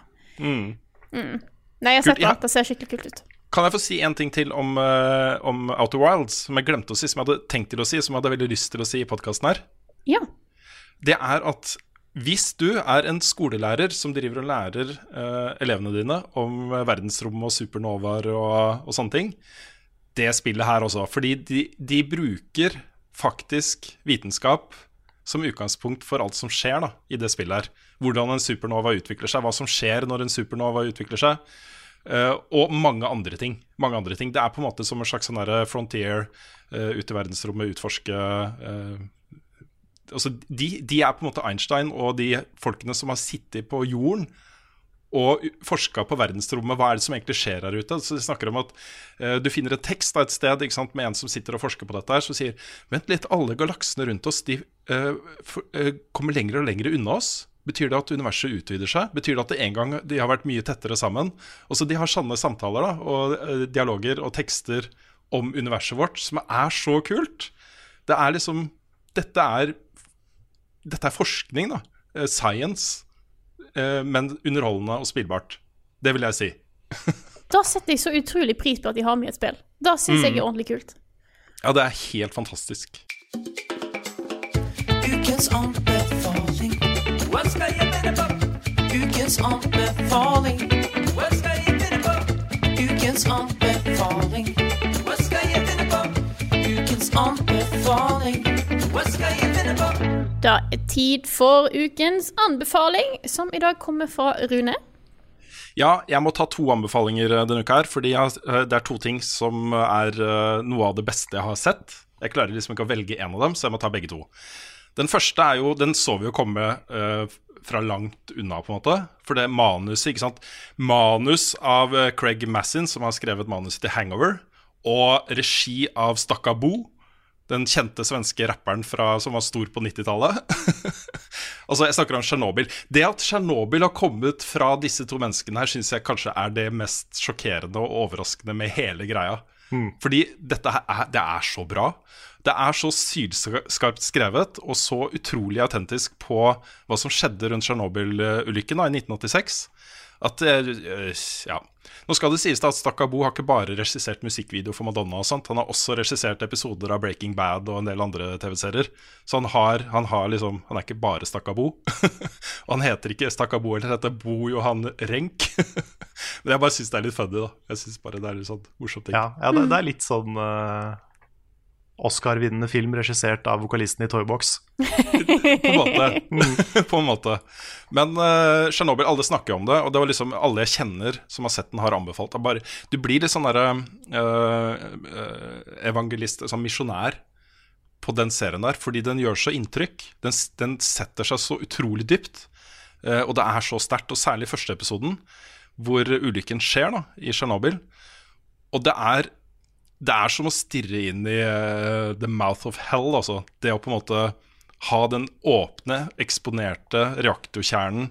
Mm. Nei, jeg har Kult, sett det. Det ser skikkelig kult ut. Kan jeg få si en ting til om, uh, om Outer Wilds, som jeg glemte å si, som jeg hadde tenkt til å si, som jeg hadde veldig lyst til å si i podkasten her? Ja. Det er at hvis du er en skolelærer som driver og lærer eh, elevene dine om verdensrommet verdensrom og supernovaer og, og sånne ting, det spillet her også. Fordi de, de bruker faktisk vitenskap som utgangspunkt for alt som skjer da, i det spillet her. Hvordan en supernova utvikler seg, hva som skjer når en supernova utvikler seg. eh, og mange andre. Mange andre ting. Det er på en måte som en slags sånn frontier eh, ut i verdensrommet, utforske eh, altså, de, de er på en måte Einstein og de folkene som har sittet på jorden og forska på verdensrommet. Hva er det som egentlig skjer her ute? Så De snakker om at uh, du finner en tekst av et sted sant, med en som sitter og forsker på dette, her, som sier Vent litt, alle galaksene rundt oss de uh, for, uh, kommer lenger og lenger unna oss. Betyr det at universet utvider seg? Betyr det at det en gang de har vært mye tettere sammen? Også De har sanne samtaler da, og dialoger og tekster om universet vårt som er så kult. Det er liksom Dette er, dette er forskning, da. Eh, Science. eh, Men underholdende og spillbart. Det vil jeg si. Da setter jeg så utrolig pris på at de har med et spill. Da syns jeg er ordentlig kult. Ja, det er helt fantastisk. Ukens anbefaling. Ukens anbefaling. Ukens anbefaling. Ukens anbefaling. Da er tid for ukens anbefaling, som i dag kommer fra Rune. Ja, jeg må ta to anbefalinger eh, denne uka her, fordi jeg, eh, det er to ting som er eh, noe av det beste jeg har sett. Jeg klarer liksom ikke å velge én av dem, så jeg må ta begge to. Den første er jo Den så vi jo komme uh, fra langt unna, på en måte. For det manuset, ikke sant. Manus av Craig Massin, som har skrevet manuset til Hangover, og regi av Stakka Bo, den kjente svenske rapperen fra, som var stor på 90-tallet. altså, jeg snakker om Tsjernobyl. Det at Tsjernobyl har kommet fra disse to menneskene her, syns jeg kanskje er det mest sjokkerende og overraskende med hele greia. Fordi dette er, det er så bra. Det er så sylskarpt skrevet og så utrolig autentisk på hva som skjedde rundt Tsjernobyl-ulykken i 1986. At eh, Ja. Nå skal det sies da at Stakka Bo har ikke bare regissert musikkvideo for Madonna. og sånt Han har også regissert episoder av Breaking Bad og en del andre TV-serier. Så han har, han har liksom Han er ikke bare Stakka Bo. og han heter ikke Stakka Bo, eller heter Bo Johan Renk. Men jeg bare syns det er litt funny, da. Jeg synes bare det er litt sånn morsomt ting. Ja, ja det, det er litt sånn eh, Oscar-vinnende film regissert av vokalisten i Toybox. på en måte. på en måte. Men uh, Chernobyl, alle snakker om det, og det var liksom alle jeg kjenner som har sett den, har anbefalt. Bare, du blir litt sånn derre uh, evangelist, sånn misjonær, på den serien der, fordi den gjør så inntrykk. Den, den setter seg så utrolig dypt, uh, og det er så sterkt. Og særlig første episoden, hvor ulykken skjer da, i Tsjernobyl. Og det er det er som å stirre inn i uh, the mouth of hell. Altså. Det å på en måte ha den åpne, eksponerte reaktorkjernen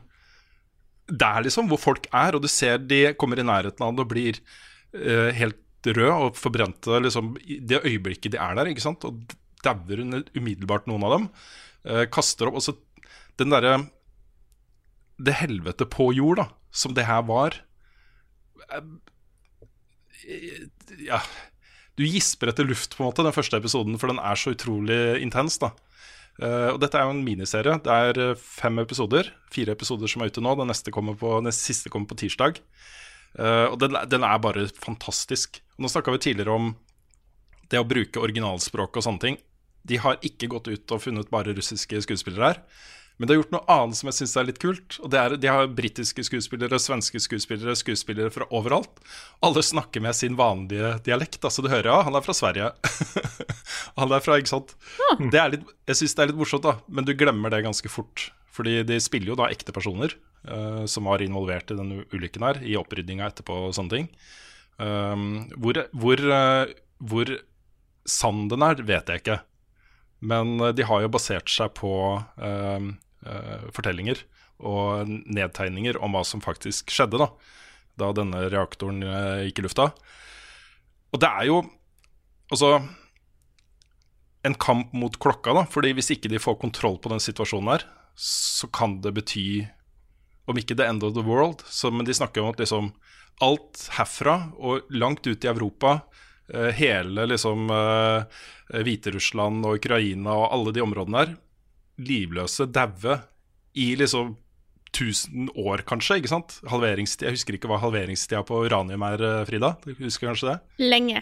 der, liksom, hvor folk er. Og du ser de kommer i nærheten av det og blir uh, helt røde og forbrente liksom, i det øyeblikket de er der. ikke sant? Og dauer umiddelbart, noen av dem. Uh, kaster opp. Og så den derre Det helvete på jord, da, som det her var. Ja du gisper etter luft, på en måte, den første episoden, for den er så utrolig intens. da. Uh, og Dette er jo en miniserie. Det er uh, fem episoder. Fire episoder som er ute nå. Den, neste kommer på, den siste kommer på tirsdag. Uh, og den, den, er bare fantastisk. Og Nå snakka vi tidligere om det å bruke originalspråk og sånne ting. De har ikke gått ut og funnet bare russiske skuespillere her. Men de har gjort noe annet som jeg syns er litt kult. Og det er, De har britiske skuespillere, svenske skuespillere, skuespillere fra overalt. Alle snakker med sin vanlige dialekt. Altså Du hører ja, han er fra Sverige. han er fra, ikke sant. Det er litt, jeg syns det er litt morsomt, da. Men du glemmer det ganske fort. Fordi de spiller jo da ekte personer uh, som var involvert i denne ulykken her, i opprydninga etterpå og sånne ting. Um, hvor, hvor, uh, hvor sann den er, vet jeg ikke. Men uh, de har jo basert seg på um, fortellinger og nedtegninger om hva som faktisk skjedde da, da denne reaktoren uh, gikk i lufta. Og det er jo altså en kamp mot klokka, da. fordi hvis ikke de får kontroll på den situasjonen her, så kan det bety om ikke the end of the world, så, men de snakker om at liksom alt herfra og langt ut i Europa, eh, hele liksom eh, Hviterussland og Ukraina og alle de områdene der, livløse, daue i liksom 1000 år, kanskje. ikke sant? Halveringstida, Jeg husker ikke hva halveringstida på uranium er, eh, Frida? Du husker kanskje det? Lenge.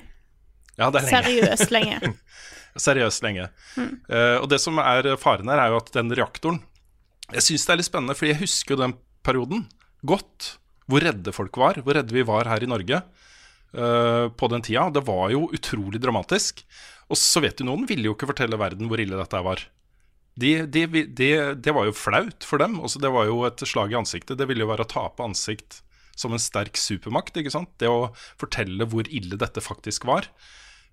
Ja, det er lenge. Seriøst lenge. Seriøst lenge. Eh, og det som er faren her, er jo at den reaktoren Jeg syns det er litt spennende, fordi jeg husker jo den perioden godt. Hvor redde folk var. Hvor redde vi var her i Norge uh, på den tida. Det var jo utrolig dramatisk. Og Sovjetunionen ville jo ikke fortelle verden hvor ille dette var. De, de, de, det var jo flaut for dem. Også det var jo et slag i ansiktet. Det ville jo være å tape ansikt som en sterk supermakt. ikke sant? Det å fortelle hvor ille dette faktisk var.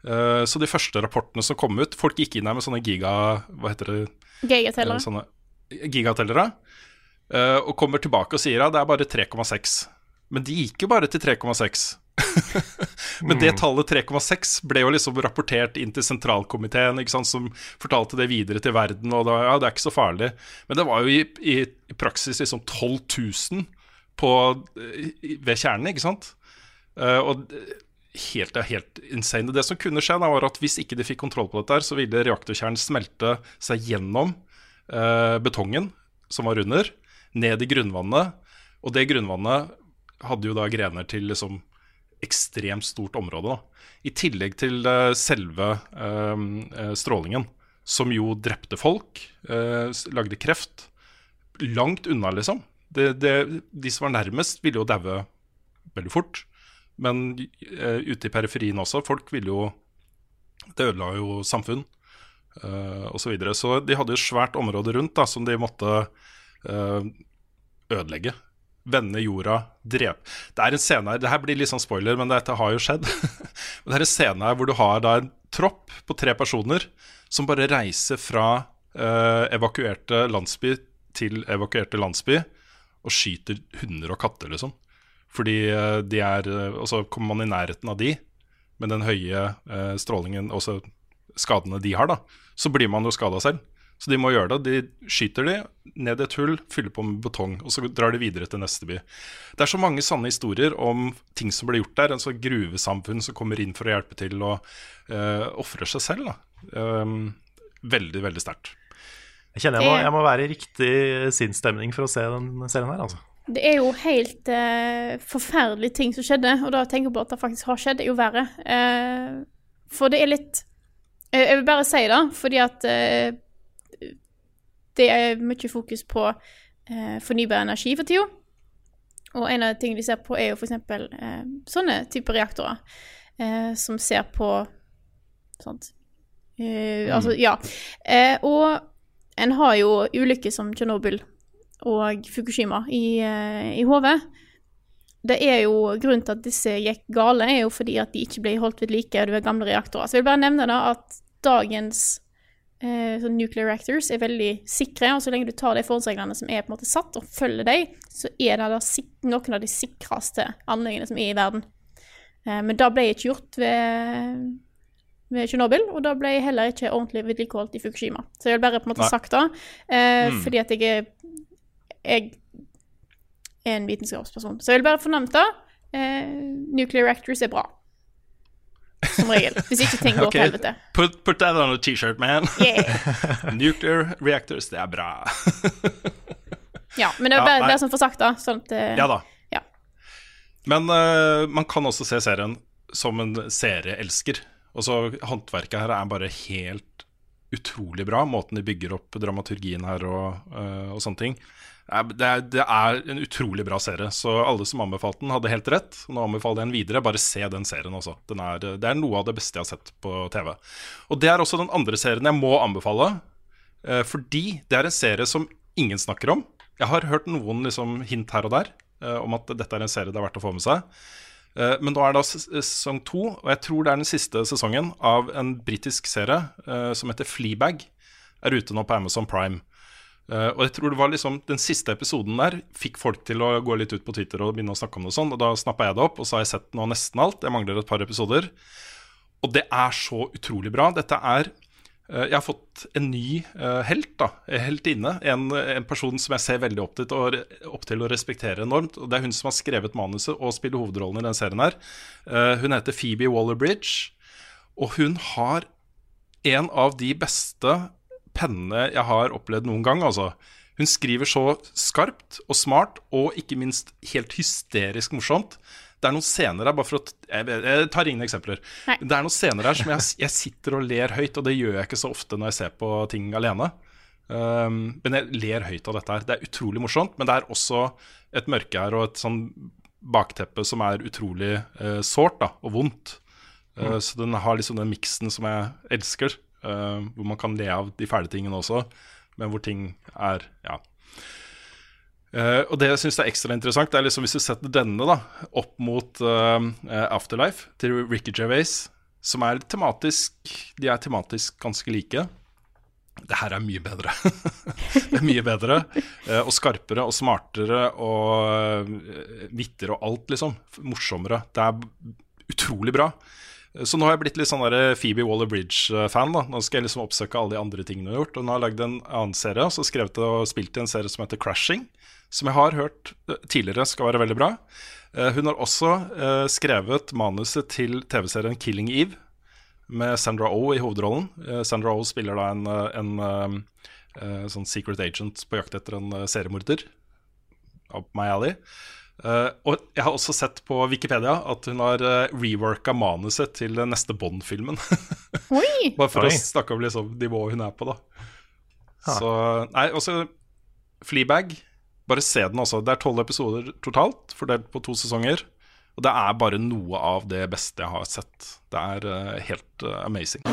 Uh, så de første rapportene som kom ut Folk gikk inn her med sånne giga... Hva heter det? Gigateller. Eh, Sånne gigatellere. Uh, og kommer tilbake og sier ja, det er bare 3,6. Men de gikk jo bare til 3,6. Men det tallet 3,6 ble jo liksom rapportert inn til sentralkomiteen, ikke sant, som fortalte det videre til verden. Og da, ja, det er ikke så farlig. Men det var jo i, i, i praksis liksom 12 000 på, ved kjernen, ikke sant. Eh, og helt, helt insane. Det som kunne skje, da, var at hvis ikke de fikk kontroll på dette, så ville reaktorkjernen smelte seg gjennom eh, betongen som var under, ned i grunnvannet. Og det grunnvannet hadde jo da grener til liksom ekstremt stort område. Da. I tillegg til eh, selve eh, eh, strålingen, som jo drepte folk, lagde kreft. Langt unna, liksom. Det, det, de som var nærmest, ville jo daue veldig fort. Men ute i periferien også, folk ville jo Det ødela jo samfunn uh, osv. Så, videre. så de hadde jo svært område rundt da, som de måtte ødelegge. Vende jorda, drepe Det er en scene her, det her blir litt sånn spoiler, men dette har jo skjedd. Det er en scene her hvor du har da en tropp på tre personer som bare reiser fra eh, evakuerte landsby til evakuerte landsby og skyter hunder og katter, liksom. Fordi eh, de er eh, Og så kommer man i nærheten av de med den høye eh, strålingen, også skadene de har, da. Så blir man jo skada selv. Så de må gjøre det. De skyter de ned i et hull, fyller på med betong, og så drar de videre til neste by. Det er så mange sanne historier om ting som ble gjort der. En sånn gruvesamfunn som kommer inn for å hjelpe til og uh, ofrer seg selv. Da. Um, veldig, veldig sterkt. Jeg kjenner jeg må, jeg må være i riktig sinnsstemning for å se den serien her, altså. Det er jo helt uh, forferdelige ting som skjedde, og da tenker jeg på at det faktisk har skjedd, er jo verre. Uh, for det er litt eh, Jeg vil bare si det, fordi at eh, det er mye fokus på eh, fornybar energi for tida. Og en av de tingene de ser på, er jo f.eks. Eh, sånne typer reaktorer. Eh, som ser på sånt eh, Altså, ja. Eh, og en har jo ulykker som Tsjernobyl og Fukushima i, eh, i hodet. Det er jo Grunnen til at disse gikk gale, er jo fordi at de ikke ble holdt ved like, og det var gamle reaktorer. Så jeg vil bare nevne da at dagens eh, sånn nuclear reactors er veldig sikre, og så lenge du tar de forholdsreglene som er på en måte satt, og følger dem, så er det da noen av de sikreste anleggene som er i verden. Eh, men det ble ikke gjort ved, ved Tsjernobyl, og det ble heller ikke ordentlig vedlikeholdt i Fukushima. Så jeg vil bare på en måte Nei. sagt det, eh, Mm. fordi at jeg er jeg er en vitenskapsperson. Så jeg vil bare fornemme det. Nuclear reactors er bra. Som regel. Hvis ikke ting går okay. til helvete. Put, put that on a T-shirt, man. Yeah. Nuclear reactors, det er bra. Ja, men det er bare, det bare får sagt, da. Sånn at Ja da. Ja. Men uh, man kan også se serien som en serieelsker. Og så Håndverket her er bare helt utrolig bra. Måten de bygger opp dramaturgien her og, uh, og sånne ting. Det er, det er en utrolig bra serie, så alle som anbefalte den, hadde helt rett. Nå anbefaler jeg den videre. Bare se den serien også. Den er, det er noe av det beste jeg har sett på TV. Og det er også den andre serien jeg må anbefale, eh, fordi det er en serie som ingen snakker om. Jeg har hørt noen liksom, hint her og der eh, om at dette er en serie det er verdt å få med seg. Eh, men nå er det sesong to, og jeg tror det er den siste sesongen av en britisk serie som heter Fleabag. Er ute nå på Amazon Prime. Eh, og jeg tror det var liksom Den siste episoden der fikk folk til å gå litt ut på Twitter og begynne å snakke om det og sånn, og da snappa jeg det opp, og så har jeg sett nå nesten alt. Jeg mangler et par episoder. Og det er så utrolig bra. Dette er uh, Jeg har fått en ny uh, helt, da. Helt Heltinne. En, en person som jeg ser veldig opp til, og, opp til å respektere enormt. Og det er hun som har skrevet manuset og spiller hovedrollen i den serien her. Hun heter Phoebe Waller-Bridge, og hun har en av de beste pennene jeg har opplevd noen gang, altså. Hun skriver så skarpt og smart, og ikke minst helt hysterisk morsomt. Det er noen scener her, bare for å Jeg, jeg tar ingen eksempler. Nei. Det er noen scener her som jeg, jeg sitter og ler høyt, og det gjør jeg ikke så ofte når jeg ser på ting alene. Um, men jeg ler høyt av dette her. Det er utrolig morsomt, men det er også et mørke her og et sånn bakteppe som er utrolig uh, sårt og vondt. Eh, Så den har liksom den miksen som jeg elsker, eh, hvor man kan le av de fæle tingene også, men hvor ting er Ja. Uh, og det jeg syns er ekstra interessant, det er liksom hvis du setter denne da opp mot uh, Afterlife til Ricky Gervais, som er tematisk De er tematisk ganske like. Det her er mye bedre. det er mye bedre og skarpere og smartere og uh, vittigere og alt, liksom. Morsommere. Det er utrolig bra. Eh, Så nå har jeg blitt litt sånn der Phoebe Waller-Bridge-fan. da Nå skal jeg liksom oppsøke alle de andre tingene hun har gjort. Og nå har lagd en annen serie, og så skrevet og spilt i en serie som heter Crashing. Som jeg har hørt eh, tidligere skal være veldig bra. Eh, Hun har også eh, skrevet manuset til TV-serien Killing Eve med Sandra Oh i hovedrollen. Sandra Sandra Oh spiller da en, en, en eh, eh, sånn secret agent på jakt etter en eh, seriemorder. Up my alley. Eh, og jeg har også sett på Wikipedia at hun har uh, reworka manuset til den neste Bond-filmen. Bare for Oi. å snakke om liksom, nivået hun er på, da. Ha. Så Nei, også Fleabag. Bare se den også. Det er tolv episoder totalt, fordelt på to sesonger. Og det er bare noe av det beste jeg har sett. Det er eh, helt uh, amazing.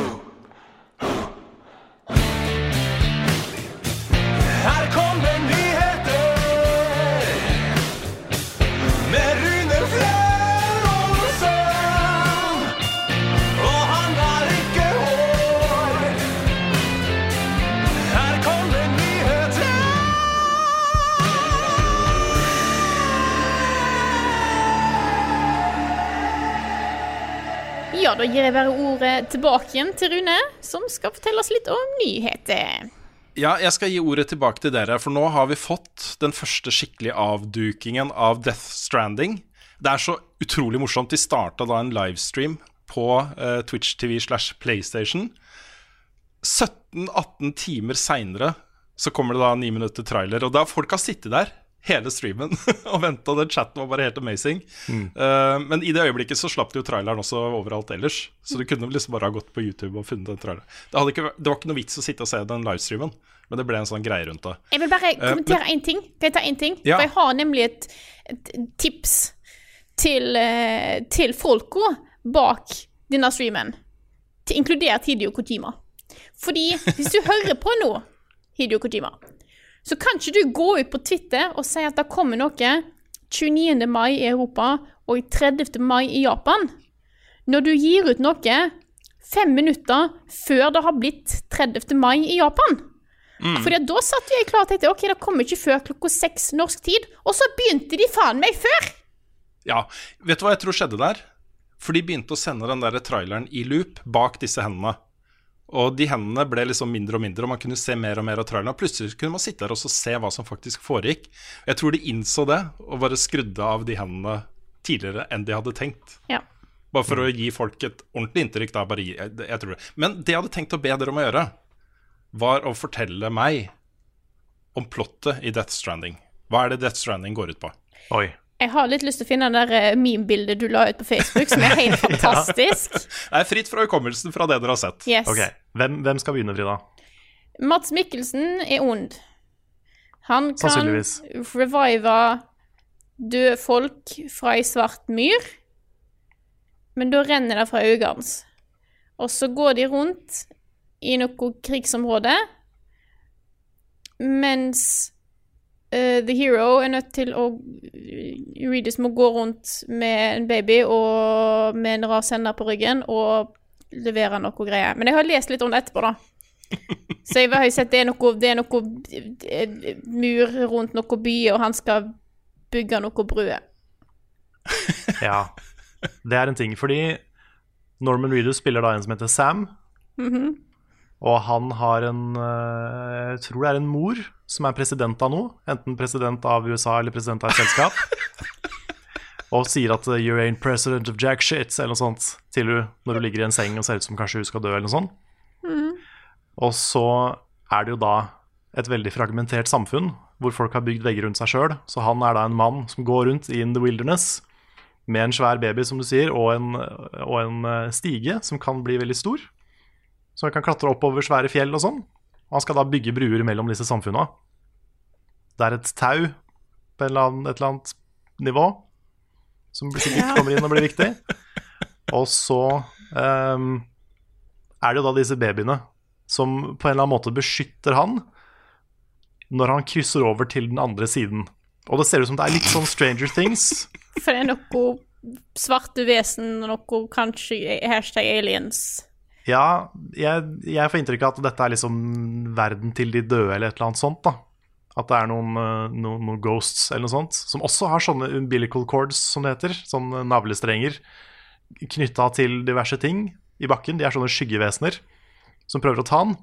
Ja, da gir jeg bare ordet tilbake igjen til Rune, som skal fortelle oss litt om nyheter. Ja, jeg skal gi ordet tilbake til dere, for nå har vi fått den første skikkelige avdukingen av Death Stranding. Det er så utrolig morsomt. De starta da en livestream på uh, Twitch TV slash PlayStation. 17-18 timer seinere så kommer det da ni minutter trailer, og da folk har sittet der hele streamen og venta. Den chatten var bare helt amazing. Eh, men i det øyeblikket så slapp de jo traileren også overalt ellers. Så du kunne liksom bare ha gått på YouTube og funnet den traileren. Det, hadde ikke, det var ikke noe vits å sitte og se den livestreamen, men det ble en sånn greie rundt det. Jeg vil bare kommentere én ting. Kan jeg ta én ting? Ja. For jeg har nemlig et, et tips til, eh, til folka bak denne streamen. Til inkludert Hidio Kojima. Fordi hvis du hører på nå, Hidio Kojima, så kan ikke du gå ut på Twitter og si at det kommer noe 29. mai i Europa og 30. mai i Japan. Når du gir ut noe fem minutter før det har blitt 30. mai i Japan. Fordi at da satt jeg klar og tenkte ok, det kommer ikke før klokka seks norsk tid. Og så begynte de faen meg før! Ja, vet du hva jeg tror skjedde der? For de begynte å sende den der traileren i loop bak disse hendene. Og de hendene ble liksom mindre og mindre, og man kunne se mer og mer av traileren. Og plutselig kunne man sitte der og se hva som faktisk foregikk. Jeg tror de innså det, og bare skrudde av de hendene tidligere enn de hadde tenkt. Ja. Bare for å gi folk et ordentlig inntrykk. Da, bare gi, jeg, jeg tror det. Men det jeg hadde tenkt å be dere om å gjøre, var å fortelle meg om plottet i Death Stranding. Hva er det Death Stranding går ut på? Oi. Jeg har litt lyst til å finne det der eh, meme-bildet du la ut på Facebook, som er helt fantastisk. Det er fritt fra hukommelsen fra det dere har sett. Yes. Ok, hvem, hvem skal begynne, Frida? Mats Mikkelsen er ond. Han kan revive døde folk fra ei svart myr, men da renner det fra øynene hans. Og så går de rundt i noe krigsområde, mens uh, The Hero er nødt til å Reedus må gå rundt med en baby og med en rar sender på ryggen og levere noe greier. Men jeg har lest litt om det etterpå, da. Så jeg har jo sett det er noe, det er noe eh, mur rundt noe by, og han skal bygge noe brød. Ja, det er en ting. Fordi Norman Reedus spiller da en som heter Sam. Og han har en eh, Jeg tror det er en mor som er president av noe. Enten president av USA eller president av et selskap. Og sier at eh, 'you ain't president of jack shit', eller noe sånt, til du når du ligger i en seng og ser ut som kanskje hun skal dø, eller noe sånt. Og så er det jo da et veldig fragmentert samfunn, hvor folk har bygd vegger rundt seg sjøl. Så han er da en mann som går rundt in the wilderness med en svær baby, som du sier, og en, og en eh, stige som kan bli veldig stor. Så han kan klatre oppover svære fjell og sånn. Og han skal da bygge bruer mellom disse samfunna. Det er et tau på et eller annet nivå som sikkert kommer inn og blir viktig. Og så um, er det jo da disse babyene som på en eller annen måte beskytter han når han krysser over til den andre siden. Og det ser ut som det er litt sånn Stranger Things. For det er noe svarte vesen og noe kanskje hashtag aliens. Ja, jeg, jeg får inntrykk av at dette er liksom verden til de døde, eller et eller annet sånt. da At det er noen, eh, noen, noen ghosts eller noe sånt, som også har sånne umbilical cords, som det heter. Sånne navlestrenger knytta til diverse ting i bakken. De er sånne skyggevesener som prøver å ta han,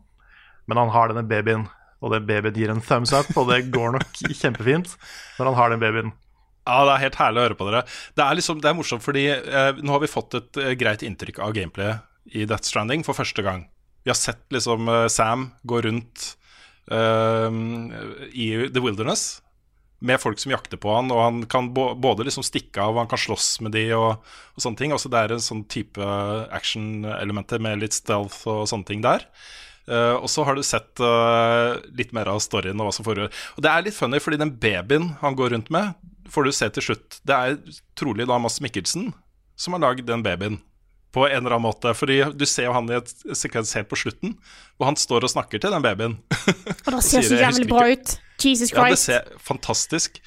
men han har denne babyen. Og den babyen gir en thumbs up, og det går nok kjempefint når han har den babyen. Ja, det er helt herlig å høre på dere. Det er, liksom, det er morsomt fordi eh, nå har vi fått et eh, greit inntrykk av gameplayet i Death Stranding for første gang. Vi har sett liksom eh, Sam gå rundt eh, i The Wilderness med folk som jakter på han, og han kan både liksom stikke av og han kan slåss med de og, og sånne ting. Også Det er en sånn type action-elementer med litt stealth og sånne ting der. Uh, og så har du sett uh, litt mer av storyen og hva som foregår. Og det er litt funny, fordi den babyen han går rundt med, får du se til slutt. Det er trolig da Mads Mikkelsen som har lagd den babyen. På en eller annen måte. Fordi du ser jo han i et sekvens helt på slutten, hvor han står og snakker til den babyen. Og det ser så jævlig bra ut. Jesus Christ. Ja, det ser fantastisk.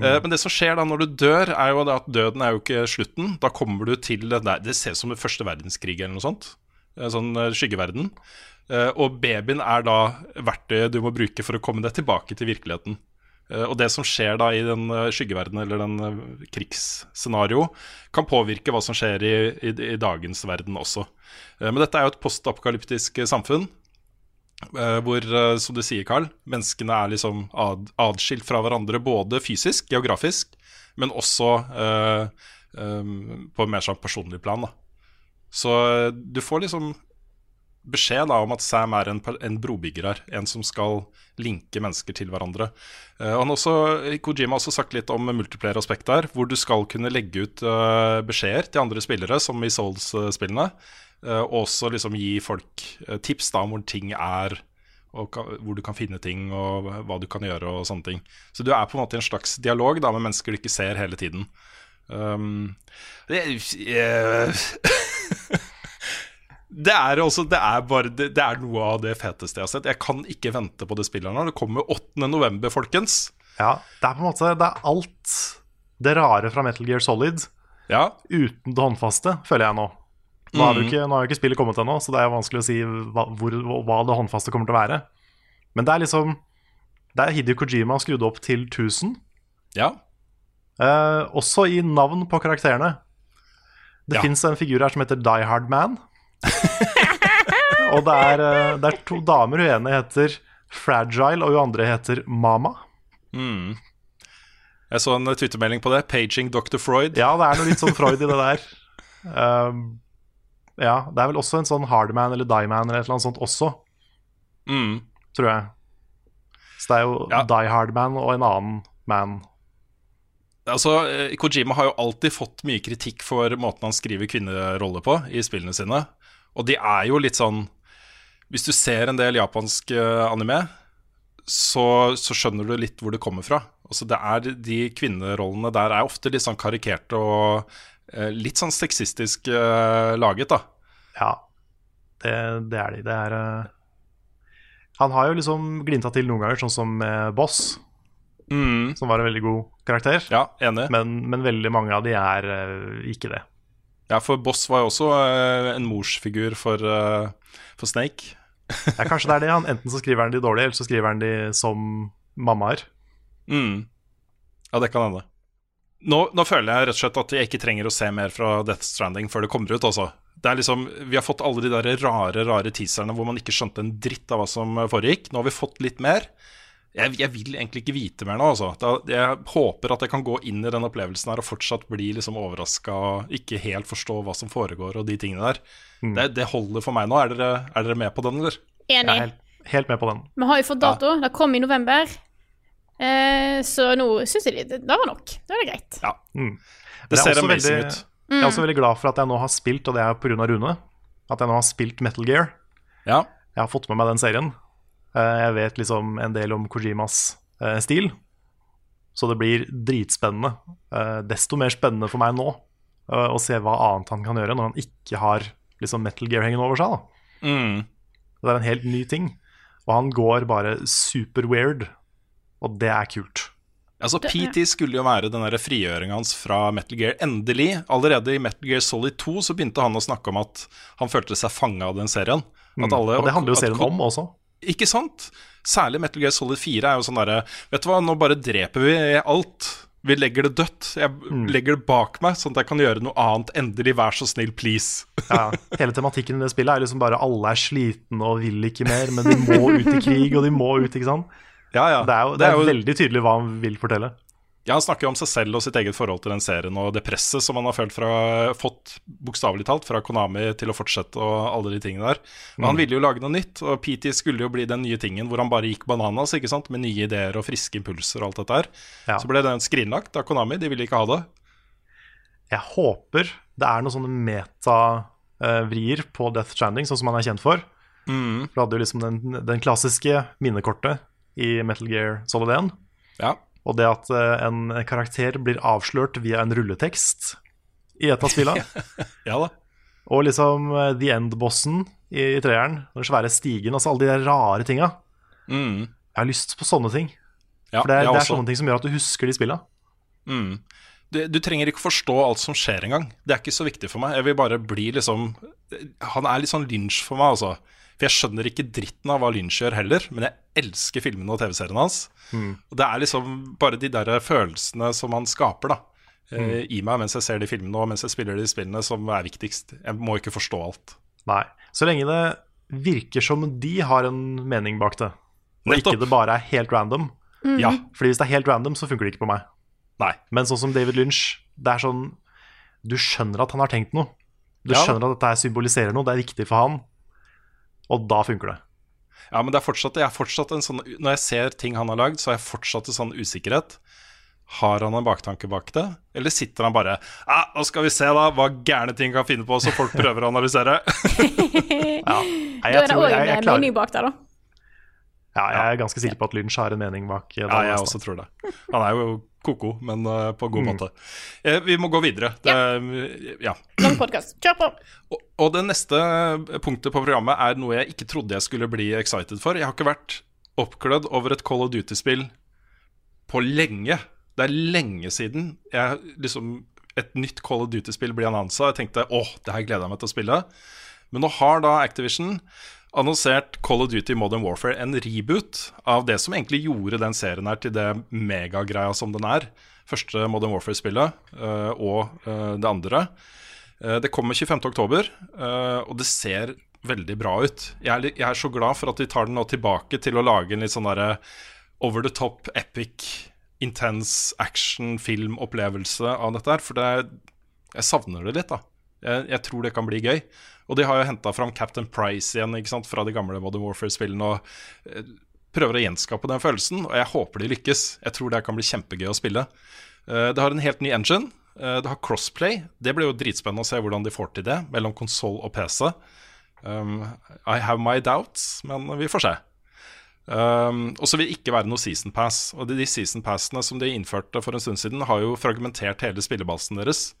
Uh, men det som skjer da når du dør, er jo at døden er jo ikke slutten. Da kommer du til det Det ser ut som første verdenskrig eller noe sånt. Sånn eh, skyggeverden. Uh, og babyen er da verktøyet du må bruke for å komme deg tilbake til virkeligheten. Eh, og det som skjer da i den eh, skyggeverdenen eller den krigsscenarioet, krigsscenario, kan påvirke hva som skjer i, i, i dagens verden også. Eh, men dette er jo et postapokalyptisk eh, samfunn. Eh, hvor, eh, som du sier, Carl, menneskene er liksom ad, adskilt fra hverandre både fysisk, geografisk, men også eh, eh, på en mer sånn personlig plan. Da. Så eh, du får liksom beskjed da om at Sam er en, en brobygger her, en som skal linke mennesker til hverandre. Uh, han også, Kojima har også sagt litt om multiplayer-aspektet her, hvor du skal kunne legge ut uh, beskjeder til andre spillere, som i Souls-spillene, Uh, og også liksom gi folk tips da om hvor ting er, og ka, hvor du kan finne ting, og hva du kan gjøre, og sånne ting. Så du er på en måte i en slags dialog da med mennesker du ikke ser hele tiden. Um, det, eh, det er også Det er bare det, det er noe av det feteste jeg har sett. Jeg kan ikke vente på det spillet nå. Det kommer 8. november, folkens. Ja, det er på en måte Det er alt det rare fra Metal Gear Solid Ja, uten det håndfaste, føler jeg nå. Nå har, jo ikke, har jo ikke spillet kommet ennå, så det er vanskelig å si hva, hvor, hva det håndfaste kommer til å være. Men det er liksom Det er Hidio Kojima skrudd opp til 1000. ja. Eh, også i navn på karakterene. Det Ja. fins en figur her som heter Die Hard Man. og det er, eh, det er to damer. Hun ene heter Fragile, og hun andre heter Mama. Mm. Jeg så en twittermelding på det. 'Paging Dr. Freud'. Ja, det er noe litt sånn Freud i det der. Um, ja, det er vel også en sånn Hardman eller Dieman eller et eller annet sånt også, Mm. tror jeg. Så det er jo Ja. Die Hard Man og en annen man. Altså, eh, Kojima har jo alltid fått mye kritikk for måten han skriver kvinneroller på i spillene sine. Og de er jo litt sånn Hvis du ser en del japansk eh, anime, så, så skjønner du litt hvor det kommer fra. Altså, det er, de kvinnerollene der er ofte litt sånn karikerte og eh, litt sånn sexistisk eh, laget, da. Ja, det, det er de. Det er eh, Han har jo liksom glinta til noen ganger, sånn som med Boss, Mm. som var en veldig god karakter. Ja, enig. Men, men veldig mange av de er uh, ikke det. Ja, for Boss var jo også uh, en morsfigur for, uh, for Snake. Ja, kanskje det er det. Han, enten så skriver han de dårlig, eller så skriver han de som mammaer. Mm. Ja, det kan hende. Nå, nå føler jeg rett og slett at jeg ikke trenger å se mer fra Death Stranding før det kommer ut. Også. Det er liksom, Vi har fått alle de der rare rare teaserne hvor man ikke skjønte en dritt av hva som foregikk. Nå har vi fått litt mer. Jeg, jeg vil egentlig ikke vite mer nå. Altså. Jeg håper at jeg kan gå inn i den opplevelsen her og fortsatt bli liksom overraska og ikke helt forstå hva som foregår og de tingene der. Det, det holder for meg nå. Er dere, er dere med på den, eller? Jeg Enig. er helt, helt med på den. Vi har jo fått dato. Det kom i november. Eh, så nå syns jeg det, det var nok. Det var greit. Ja. Mm. Det det er ser amazing veldig- ut. Jeg er også veldig glad for at jeg nå har spilt, og det er pga. Rune, at jeg nå har spilt Metal Gear. Ja. Jeg har fått med meg den serien. Eh, Jeg vet liksom en del om Kojimas eh, stil, så det blir dritspennende. Eh, Desto mer spennende for meg nå å se hva annet han kan gjøre når han ikke har liksom Metal Gear hengende over seg. da Mm. Det er en helt ny ting. Og han går bare super weird Og det er kult. Altså, PT skulle jo være den frigjøringa hans fra Metal Gear. Endelig, allerede i Metal Gear Solid 2 så begynte han å snakke om at han følte seg fanga av den serien. At alle, Mm. Og det handler jo at- serien om også. Ikke sant? Særlig Metal Gear Solid 4 er jo sånn derre Vet du hva, nå bare dreper vi alt. Vi legger det dødt. Jeg Mm. legger det bak meg, sånn at jeg kan gjøre noe annet. Endelig, vær så snill, please. Ja, hele tematikken i det spillet er liksom bare alle er slitne og vil ikke mer, men de må ut i krig, og de må ut, ikke sant? Ja, ja. Det er jo, det er veldig tydelig hva han vil fortelle. Ja, Han snakker jo om seg selv og sitt eget forhold til den serien og det presset som han har følt fra, fått bokstavelig talt fra Konami til å fortsette og alle de tingene der. Men han Mm. ville jo lage noe nytt, og PT skulle jo bli den nye tingen hvor han bare gikk bananas ikke sant? med nye ideer og friske impulser og alt dette her. Ja. Så ble den skrinlagt av Konami, de ville ikke ha det. Jeg håper det er noen sånne meta-vrier på Death Stranding, sånn som han er kjent for. Mm. For du hadde jo liksom den, den klassiske minnekortet i Metal Gear Solid 1. Ja. Og det at eh, en karakter blir avslørt via en rulletekst i et av spillene. ja da. Og liksom eh, The End-bossen i, i treeren, den svære stigen, altså alle de der rare tinga. Mm. Jeg har lyst på sånne ting. Ja, For det, det er sånne ting som gjør at du husker de spilla. Mm. Du, du trenger ikke forstå alt som skjer engang. Det er ikke så viktig for meg. Jeg vil bare bli liksom Han er litt sånn Lynch for meg, altså. For jeg skjønner ikke dritten av hva Lynch gjør heller, men jeg elsker filmene og TV-seriene hans. Og det er liksom bare de der følelsene som han skaper, da. Mm. I meg mens jeg ser de filmene og mens jeg spiller de spillene, som er viktigst. Jeg må ikke forstå alt. Nei. Så lenge det virker som de har en mening bak det, og Nettopp. ikke det bare er helt random. Ja. Fordi hvis det er helt random, så funker det ikke på meg. Nei. Men sånn som David Lynch, det er sånn Du skjønner at han har tenkt noe. Du Ja skjønner at dette symboliserer noe, det er viktig for han. Og da funker det. Ja, men det er fortsatt, jeg er fortsatt en sånn Når jeg ser ting han har lagd, så har jeg fortsatt en sånn usikkerhet. Har han en baktanke bak det? Eller sitter han bare ah, Nå skal vi se da hva gærne ting kan finne på, så folk prøver å analysere. Ja. Nei, Da jeg, er det òg en mening bak der, da. ja, jeg er ganske sikker på at Lynch har en mening bak eh, det. Ja, jeg også tror det. Han er jo ko-ko, men eh, på god måte. Eh, vi må gå videre. Det, ja. Lang podkast. Kjør på! Og, og det neste punktet på programmet er noe jeg ikke trodde jeg skulle bli excited for. Jeg har ikke vært oppglødd over et Call of Duty-spill på lenge. Det er lenge siden jeg, liksom, et nytt Call of Duty-spill blir annonsa. Jeg tenkte åh, det her gleder jeg meg til å spille. Men nå har da Activision annonsert Call of Duty Modern Warfare en reboot av det som egentlig gjorde den serien her til det megagreia som den er. Første Modern Warfare-spillet uh, og uh, det andre. Uh, Det kommer 25.10, og det ser veldig bra ut. Jeg er, jeg er så glad for at de tar den nå tilbake til å lage en litt sånn derre over the top, epic, intense action-filmopplevelse av dette her. For det, jeg savner det litt, da. Jeg, jeg tror det kan bli gøy. Og de har jo henta fram Captain Price igjen ikke sant, fra de gamle Modern Warfare-spillene. Og eh, prøver å gjenskape den følelsen, og jeg håper de lykkes. Jeg tror det kan bli kjempegøy å spille. Eh, Det har en helt ny engine. Eh, Det har crossplay. Det blir jo dritspennende å se hvordan de får til det mellom konsoll og PC. Um, I have my doubts, men vi får se. Um, og så vil det ikke være noe season pass. Og de, season passene som de innførte for en stund siden, har jo fragmentert hele spillebasen deres.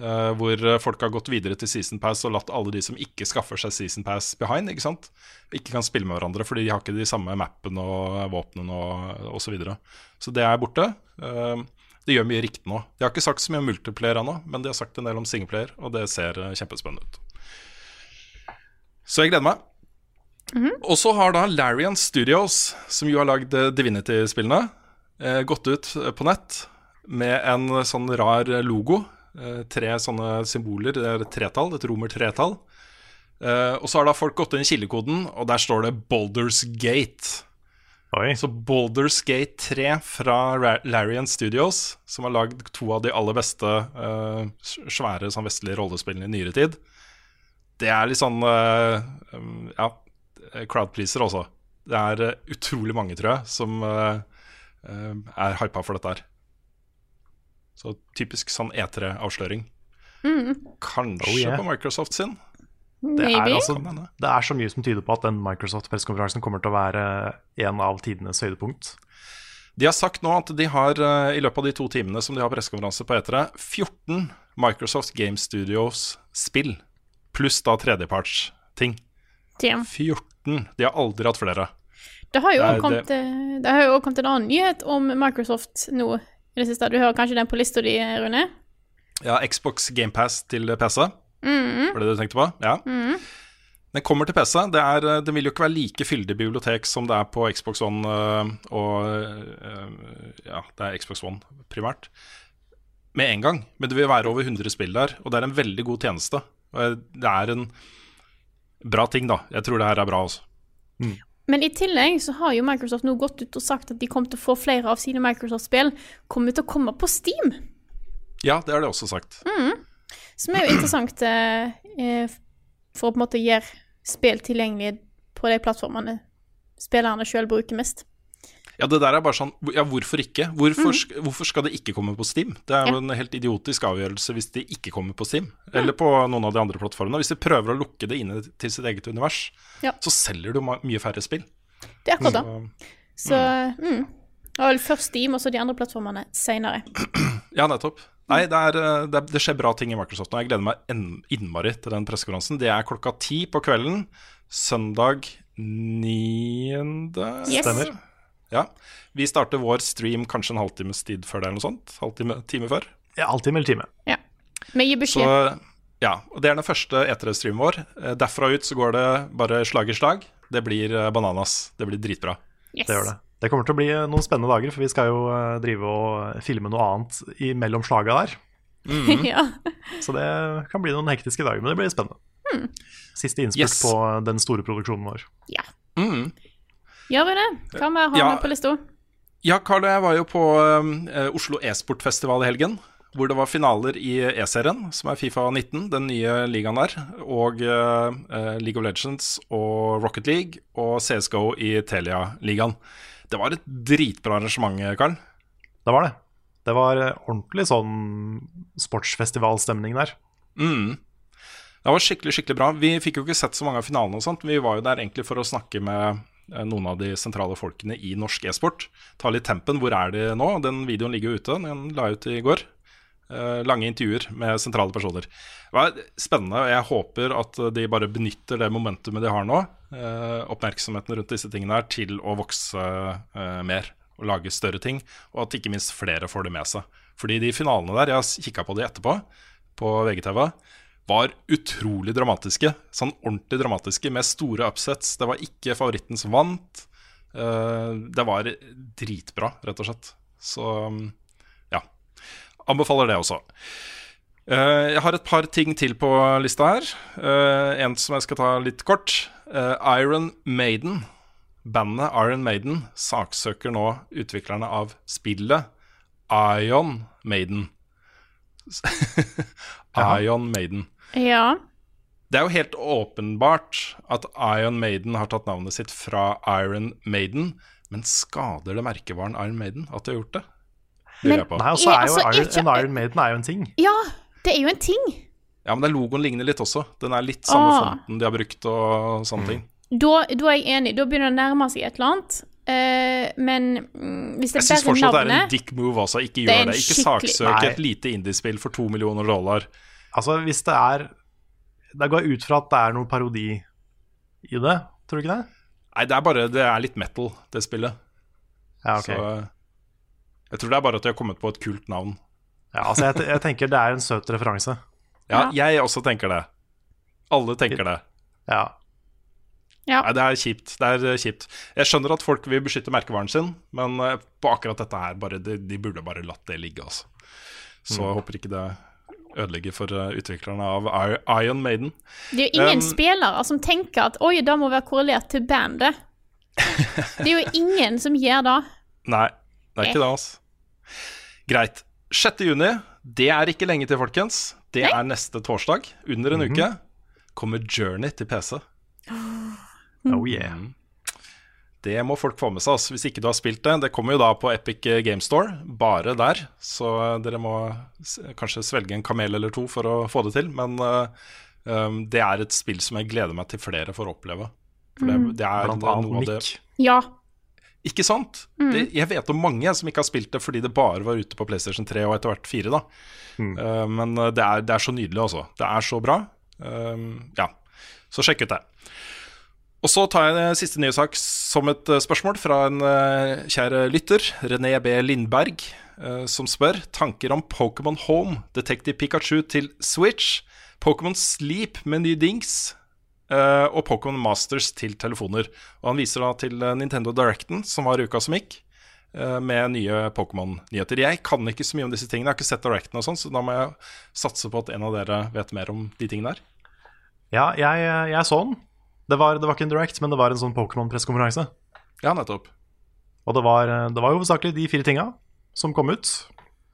Eh, hvor eh, folk har gått videre til season pass og latt alle de som ikke skaffer seg season pass behind, ikke sant? Ikke kan spille med hverandre fordi de har ikke de samme mappene og våpnene og osv. Så, videre. så det er borte. Uh, de gjør mye riktig nå. De har ikke sagt så mye om multiplayer ennå, men de har sagt en del om singleplayer, og det ser eh, kjempespennende ut. Så jeg gleder meg. Og så har da Larian Studios, som jo har lagd eh, Divinity-spillene, eh, gått ut eh, på nett med en eh, sånn rar logo. Eh, tre sånne symboler. Det er et tretall, et romer tretall. Eh, og så har da folk gått inn i kildekoden, og der står det Boulders Gate. Oi. Så Boulders Gate 3 fra Ra- Larian Studios, som har lagd to av de aller beste uh, svære sånn vestlige rollespillene i nyere tid, det er litt sånn uh, um, Ja, crowdpleaser også. Det er utrolig mange, tror jeg, som er hypa for dette her. Så typisk sånn E3-avsløring. Kanskje Oh, yeah. på Microsoft sin. Det er, altså, det er så mye som tyder på at den Microsoft-pressekonferansen kommer til å være en av tidenes høydepunkt. De har sagt nå at de har eh, i løpet av de to timene som de har pressekonferanse på E3, 14 Microsoft Game Studios-spill. Pluss da tredjepartsting. Damn. 14. De har aldri hatt flere. Det har jo òg kommet, eh, det kommet en annen nyhet om Microsoft nå i det siste. Du hører kanskje den på lista di, Rune? Ja, Xbox GamePass til PC. Var det det du tenkte på? Ja. Den kommer til PC. Det, er, eh, det vil jo ikke være like fyldig bibliotek som det er på Xbox One øh, og øh, Ja, det er Xbox One primært. Med en gang. Men det vil være over 100 spill der, og det er en veldig god tjeneste. Det er en bra ting, da. Jeg tror det her er bra også. Men i tillegg så har jo Microsoft nå gått ut og sagt at de kommer til å få flere av sine Microsoft-spill kommer til å komme på Steam. Ja, det har de også sagt. Som er jo interessant eh, eh, for å på en måte gjøre spill tilgjengelig på de plattformene spillerne sjøl bruker mest. Ja, det der er bare sånn Ja, hvorfor ikke? Hvorfor, mm. hvorfor skal det ikke komme på Steam? Det er jo en helt idiotisk avgjørelse hvis det ikke kommer på Steam. Eller på noen av de andre plattformene. Hvis de prøver å lukke det inne til sitt eget univers, Ja. så selger du mye færre spill. Det er akkurat det. Så, Så mm. Var vel først Steam, og så de andre plattformene seinere. ja, nettopp. Nei, det, er, eh, det, er, det skjer bra ting i Microsoft nå. Jeg gleder meg innmari til den pressekonferansen. Det er klokka ti på kvelden. Søndag 9. Yes. Stemmer. Ja. Vi starter vår stream kanskje en halvtimes tid før det, eller noe sånt. Halvtime time før. Ja, Halvtime eller time. Ja. Men gi beskjed. Så ja, og det er den første E3-streamen vår. Eh, Derfra ut så går det bare slag i slag. Det blir eh, bananas. Det blir dritbra. Yes. Det gjør det. Det kommer til å bli noen spennende dager, for vi skal jo eh, drive og filme noe annet imellom slaga der. ja. Så det kan bli noen hektiske dager, men det blir spennende. Siste innspurt Yes. på den store produksjonen vår. ja. Mm. Gjør vi det? Hva mer har Ja. med på lista? Ja, Carl og jeg var jo på uh, Oslo e-sportfestival i helgen. Hvor det var finaler i E-serien, som er Fifa 19, den nye ligaen der. Og eh, League of Legends og Rocket League og CSGO i Telia-ligaen. Det var et dritbra arrangement, Karl. Det var det. Det var ordentlig sånn sportsfestivalstemning der. Mm. Det var skikkelig skikkelig bra. Vi fikk jo ikke sett så mange av finalene og sånt. Vi var jo der egentlig for å snakke med noen av de sentrale folkene i norsk e-sport. Ta litt tempen. Hvor er de nå? Den videoen ligger jo ute. Den la ut i går. Eh, lange intervjuer med sentrale personer. Det var spennende. og Jeg håper at de bare benytter det momentumet de har nå, eh, oppmerksomheten rundt disse tingene her, til å vokse eh, mer og lage større ting. Og at ikke minst flere får det med seg. Fordi de finalene der, jeg har kikka på de etterpå, på VGTV, var utrolig dramatiske. Sånn ordentlig dramatiske, med store upsets. Det var ikke favoritten som vant. Eh, det var dritbra, rett og slett. Så ja. Anbefaler det også. Eh, jeg har et par ting til på lista her. Eh, en som jeg skal ta litt kort. Iron Maiden. Bandet Iron Maiden saksøker nå utviklerne av spillet Ion Maiden. Ion Maiden. Ja. Det er jo helt åpenbart at Iron Maiden har tatt navnet sitt fra Iron Maiden, men skader det merkevaren Iron Maiden at de har gjort det? Lurer Men- Nei, og så er jo altså, Iron, ikke- en Iron Maiden er jo en ting. ja, det er jo en ting. Ja, men den logoen ligner litt også. Den er litt samme Ah. fonten de har brukt og sånne ting. Da, da er jeg enig. Da begynner det å nærme seg et eller annet. Uh, men mm, hvis det Jeg syns er bare fortsatt det er en navnet dick move altså. Ikke gjør det. Ikke skikkelig- saksøk et lite indiespill for to millioner dollar. Altså, hvis det er Det går ut fra at det er noe parodi i det, tror du ikke det? Nei, det er bare Det er litt metal, det spillet. Ja, ok. Så jeg tror det er bare at de har kommet på et kult navn. Ja, altså, jeg, jeg tenker det er en søt referanse. Ja, jeg også tenker det. Alle tenker det. Ja. Ja. Nei, det er kjipt. Det er eh, kjipt. Jeg skjønner at folk vil beskytte merkevaren sin, men eh, på akkurat dette her, bare, de, de burde bare latt det ligge, altså. Så jeg håper ikke det ødelegger for eh, utviklerne av Iron Maiden. Det er jo ingen Um, spillere som tenker at oi, det må være korrelert til bandet. Det er jo ingen som gjør det. Nei, det er ikke det, altså. Greit. 6. juni, det er ikke lenge til, folkens. Det er neste torsdag. Under en uke kommer Journey til PC. Oh yeah. Det må folk få med seg. Altså. Hvis ikke du har spilt det. Det kommer jo da på Epic Game Store, bare der. Så dere må kanskje svelge en kamel eller to for å få det til. Men eh, um, det er et spill som jeg gleder meg til flere får oppleve. For det, det er Blant noe annet av det Ja. Ikke sant? Det, jeg vet om mange som ikke har spilt det fordi det bare var ute på PlayStation 3 og etter hvert 4. Da. Eh, men eh, det er, det er så nydelig, altså. Det er så bra. Um, ja, så sjekk ut det. Og så tar jeg en siste nye sak som et eh, spørsmål fra en eh, kjære lytter, René B. Lindberg, eh, som spør tanker om Pokémon Home, Detective Pikachu til Switch, Pokémon Sleep med ny dings eh, og Pokémon Masters til telefoner. Og han viser da til eh, Nintendo Directen, som var uka som gikk, eh, med nye Pokémon-nyheter. Jeg kan ikke så mye om disse tingene, jeg har ikke sett Directen og sånn, så da må jeg satse på at en av dere vet mer om de tingene der. Ja, jeg, jeg så den. Det var, det var ikke en direct, men det var en sånn Pokémon-pressekonferanse. Ja, nettopp. Og det var, det var jo hovedsakelig de fire tinga som kom ut.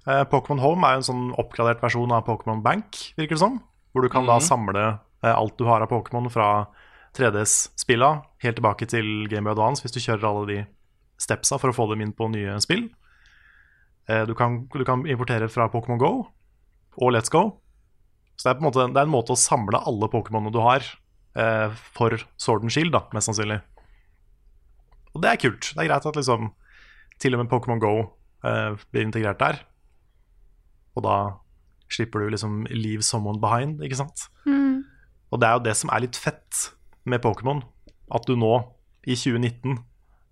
Eh, Pokémon Home er jo en sånn oppgradert versjon av Pokémon Bank, virker det som. Hvor du kan da samle eh, alt du har av Pokémon fra 3DS-spilla helt tilbake til Game Boy Advance hvis du kjører alle de stepsa for å få dem inn på nye spill. Eh, du, kan, du kan importere fra Pokémon Go og Let's Go. Så det er, på en måte, det er en måte å samle alle Pokémonene du har, eh, for Sword and Shield, da, mest sannsynlig. Og det er kult. Det er greit at liksom til og med Pokémon Go eh, blir integrert der. Og da slipper du liksom leave someone behind, ikke sant? Og det er jo det som er litt fett med Pokémon. At du nå, i 2019,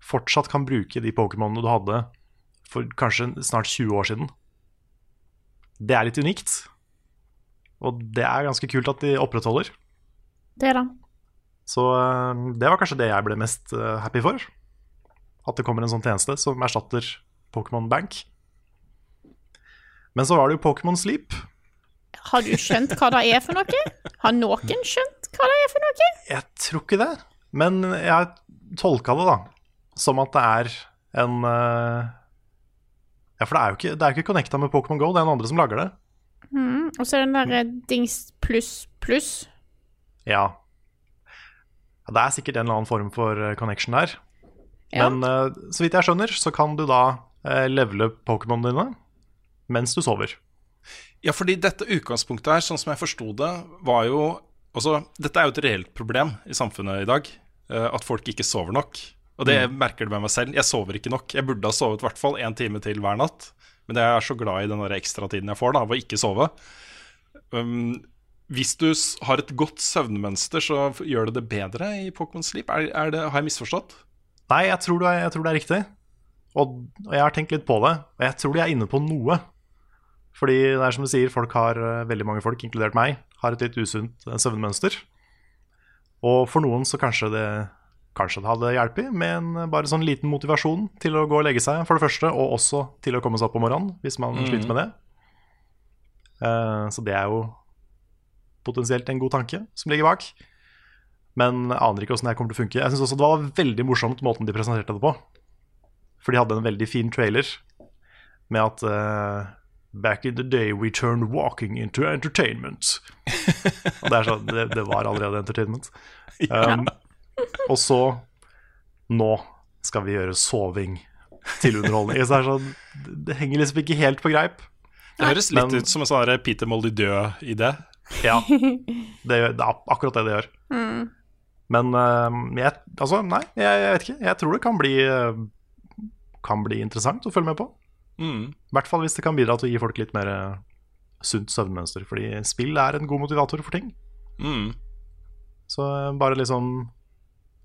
fortsatt kan bruke de Pokémonene du hadde for kanskje snart 20 år siden. Det er litt unikt. Og det er ganske kult at de opprettholder. Det da. Så eh, det var kanskje det jeg ble mest eh, happy for. At det kommer en sånn tjeneste som erstatter Pokémon Bank. Men så var det jo Pokémon Sleep. Har du skjønt hva det er for noe? Har noen skjønt hva det er for noe? Jeg tror ikke det, men jeg tolka det da som at det er en eh, Ja, for det er jo ikke, det er ikke connecta med Pokémon Go, det er noen andre som lager det. Mm. Og så er den der eh, dings pluss pluss. Ja. Det er sikkert en eller annen form for eh, connection der. Ja. Men eh, så vidt jeg skjønner, så kan du da uh, levele Pokémonene dine mens du sover. Ja, fordi dette utgangspunktet her, sånn som jeg forsto det, var jo Altså, dette er jo et reelt problem i samfunnet i dag. eh, At folk ikke sover nok. Og det merker du med meg selv. Jeg sover ikke nok. Jeg burde ha sovet i hvert fall én time til hver natt. Men jeg er så glad i den ekstratiden jeg får da, av å ikke sove. Um, hvis du har et godt søvnmønster, så gjør det det bedre i Pokémon Sleep? Er, er det, har jeg misforstått? Nei, jeg tror, er, jeg tror det er riktig. Og, og jeg har tenkt litt på det, og jeg tror de er inne på noe. Fordi det er som du sier, folk har, eh, veldig mange folk, inkludert meg, har et litt usunt eh, søvnmønster. Og for noen så kanskje det, kanskje det hadde hjulpet med en bare sånn liten motivasjon til å gå og legge seg, for det første, og også til å komme seg opp om morgenen, hvis man sliter med det. Uh, så det er jo potensielt en god tanke som ligger bak. Men jeg aner ikke hvordan det kommer til å funke. Jeg synes også det var veldig morsomt måten de presenterte det på. For de hadde en veldig fin trailer med at uh, Back in the day we turned walking into entertainment. og det er sånn, det, det var allerede entertainment. Um, og så Nå skal vi gjøre soving til underholdning. Så det, er sånn, det- henger liksom ikke helt på greip. Det høres litt Men- ut som en sånn Peter Moldy-død-idé. Ja, det, gjør- det er akkurat det det gjør. Men eh, jeg, altså, nei, jeg, jeg vet ikke. Jeg tror det kan bli, eh, kan bli interessant å følge med på. Mm. I hvert fall hvis det kan bidra til å gi folk litt mer eh, sunt søvnmønster. Fordi spill er en god motivator for ting. Mm. Så bare liksom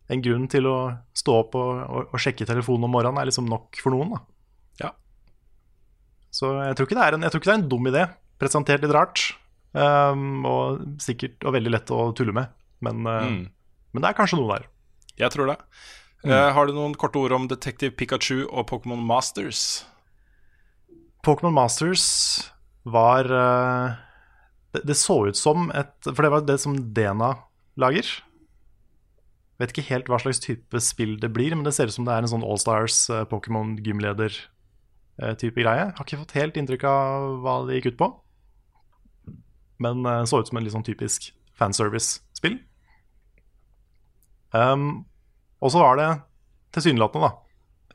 en grunn til å stå opp og, og, og sjekke telefonen om morgenen er liksom nok for noen. da Ja. Så jeg tror ikke det er en, jeg tror ikke det er en dum idé. Presentert litt rart. Ehm, og sikkert og veldig lett å tulle med. Men, eh, Mm. men det er kanskje noe der. Jeg tror det. Eh, har du noen korte ord om Detective Pikachu og Pokémon Masters? Pokémon Masters var uh, det, det så ut som et For det var det som Dena lager. Vet ikke helt hva slags type spill det blir, men det ser ut som det er en sånn Allstars uh, Pokémon gymleder-type greie. Har ikke fått helt inntrykk av hva det gikk ut på. Men eh, så ut som en litt sånn typisk fanservice-spill. Um, og så var det tilsynelatende da,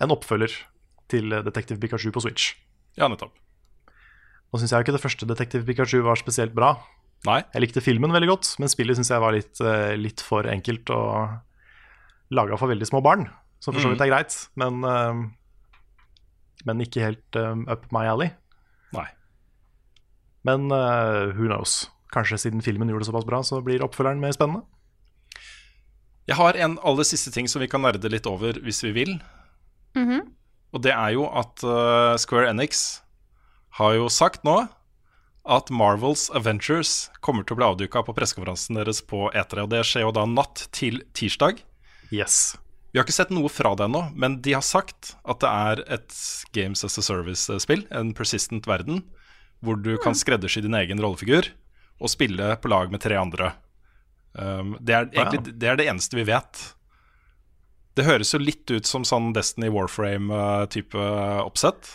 en oppfølger til eh, Detective Pikachu på Switch. Ja, nettopp. Nå syns jeg ikke det første Detective Pikachu var spesielt bra. Nei. Jeg likte filmen veldig godt, men spillet syns jeg var litt, eh, litt for enkelt og laga for veldig små barn. Som for så vidt er greit, men, eh, men ikke helt eh, up my alley. Nei. Men uh, who knows? Kanskje siden filmen gjorde det såpass bra, så blir oppfølgeren mer spennende. Jeg har en aller siste ting som vi kan nerde litt over hvis vi vil. Og det er jo at uh, Square Enix har jo sagt nå at Marvels Avengers kommer til å bli avduka på pressekonferansen deres på E3. Og det skjer jo da natt til tirsdag. Yes. Vi har ikke sett noe fra det ennå, men de har sagt at det er et Games as a Service-spill, en persistent verden, hvor du kan skreddersy din egen rollefigur og spille på lag med tre andre. Um, det, er egentlig, det er det eneste vi vet. Det høres jo litt ut som sånn Destiny Warframe-type oppsett.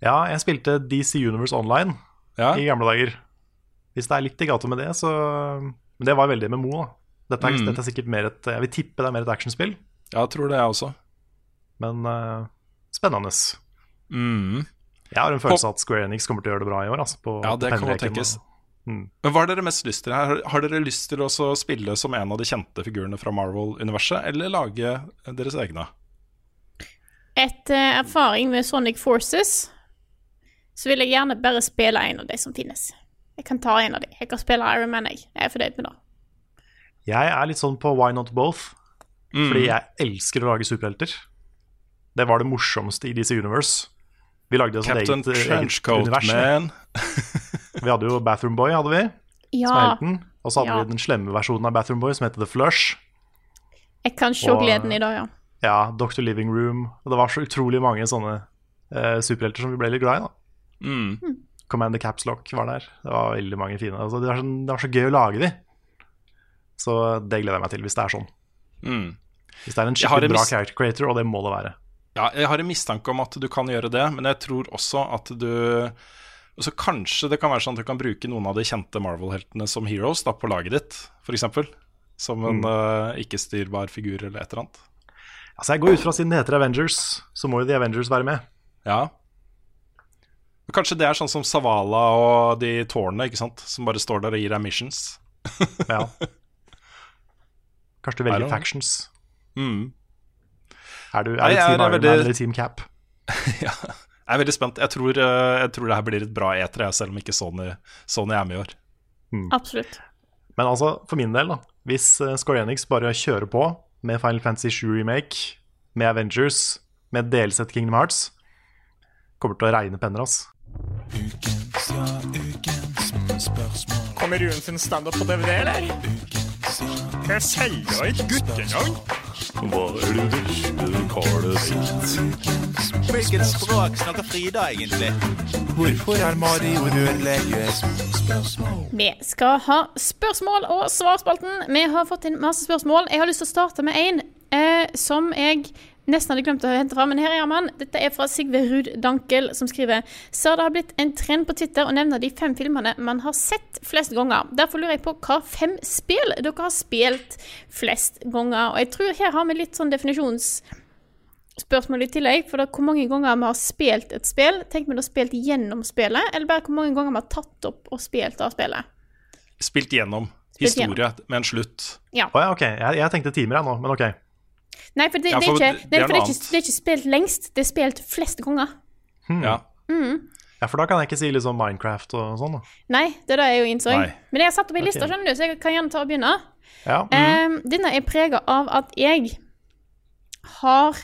Ja, jeg spilte DC Universe Online Ja, i gamle dager. Hvis det er litt i gata med det, så Men det var veldig MMO, da. Dette er, Mm. dette er sikkert mer et Jeg vil tippe det er mer et actionspill, jeg tror det, jeg også. men uh, spennende. Mm. Jeg har en følelse av at Square Enix kommer til å gjøre det bra i år. Altså, på, Ja, det kan jo tenkes. Mm. Men Hva har dere mest lyst til? her? Har dere lyst til å spille som en av de kjente figurene fra Marvel-universet, eller lage deres egne? Etter uh, erfaring med Sonic Forces så vil jeg gjerne bare spille en av de som finnes. Jeg kan ta en av de. Jeg kan spille Iron Man, jeg. Jeg er fornøyd med det. Jeg er litt sånn på Why Not Both, Mm. fordi jeg elsker å lage superhelter. Det var det morsomste i DC Universe. Vi lagde oss Captain eget, eget Trenchcoat univers. Man. Vi hadde jo Bathroom Boy, hadde vi, som Ja, helten. Og så hadde Ja. vi den slemme versjonen av Bathroom Boy, som heter The Flush. jeg kan se Og- gleden i dag, ja. Ja, Doctor Living Room. Og det var så utrolig mange sånne uh, superhelter som vi ble litt glad i. da Mm. Commander Caps Lock var der. Det var veldig mange fine. Altså, det, var så, det var så gøy å lage de. Så det gleder jeg meg til, hvis det er sånn. Mm. Hvis det er en skikkelig bra character creator, og det må det være. Ja, jeg har en mistanke om at du kan gjøre det, men jeg tror også at du også Kanskje det kan være sånn at du kan bruke noen av de kjente Marvel-heltene som heroes da, på laget ditt, f.eks. Som en eh, ikke-styrbar figur eller et eller annet. Altså, jeg går ut fra Siden det heter Avengers, så må jo The Avengers være med. Ja. Kanskje det er sånn som Savala og de tårnene, ikke sant? Som bare står der og gir deg missions. Ja. Kanskje du velger factions. Mm. Er du, er du Team er Iron veldig- Man eller Team Cap? Ja. Jeg er veldig spent. Jeg tror, eh, jeg tror det her blir et bra E3, selv om ikke Sony, Sony er med i år. Absolutt. Men altså, for min del, da hvis eh, Square Enix bare kjører på med Final Fantasy 7 Remake, med Avengers, med delsett Kingdom Hearts, kommer til å regne penner, ass. Kommer Ruen sin standup på DVD, eller? Jeg selger jo et guttenavn. Hva er det vesle karet sitt? Hvilket språk snakker Frida egentlig? Hvorfor er Mario rørlegger? Vi skal ha spørsmål og svarspalten. Vi har fått inn masse spørsmål. Jeg har lyst til å starte med en eh, som jeg nesten hadde glemt å hente fra, men her er han. Dette er fra Sigve Ruud Dankel, som skriver Så det har blitt en trend på Twitter å nevne de fem filmene man har sett flest ganger. Derfor lurer jeg på hva fem spill dere har spilt flest ganger. Og jeg tror her har vi litt sånn definisjonsspørsmål i tillegg. For da, hvor mange ganger vi har spilt et spill, tenk vi da spilt gjennom spillet, eller bare hvor mange ganger vi har tatt opp og spilt av spillet. Spilt gjennom Spilt historie med en slutt. Ja. Oh, ja, ok. Jeg, jeg tenkte timer, jeg nå, men ok. Nei, for det, Ja, det, er ikke, det er for det, er ikke, er ikke spilt lengst, det er spilt flest ganger. Ja. Ja, For da kan jeg ikke si liksom Minecraft og sånn, da. Nei, det er det jeg jo innså. Nei. Men jeg har satt opp ei liste, skjønner du, så jeg kan gjerne ta og begynne. Ja. Em, denne er prega av at jeg har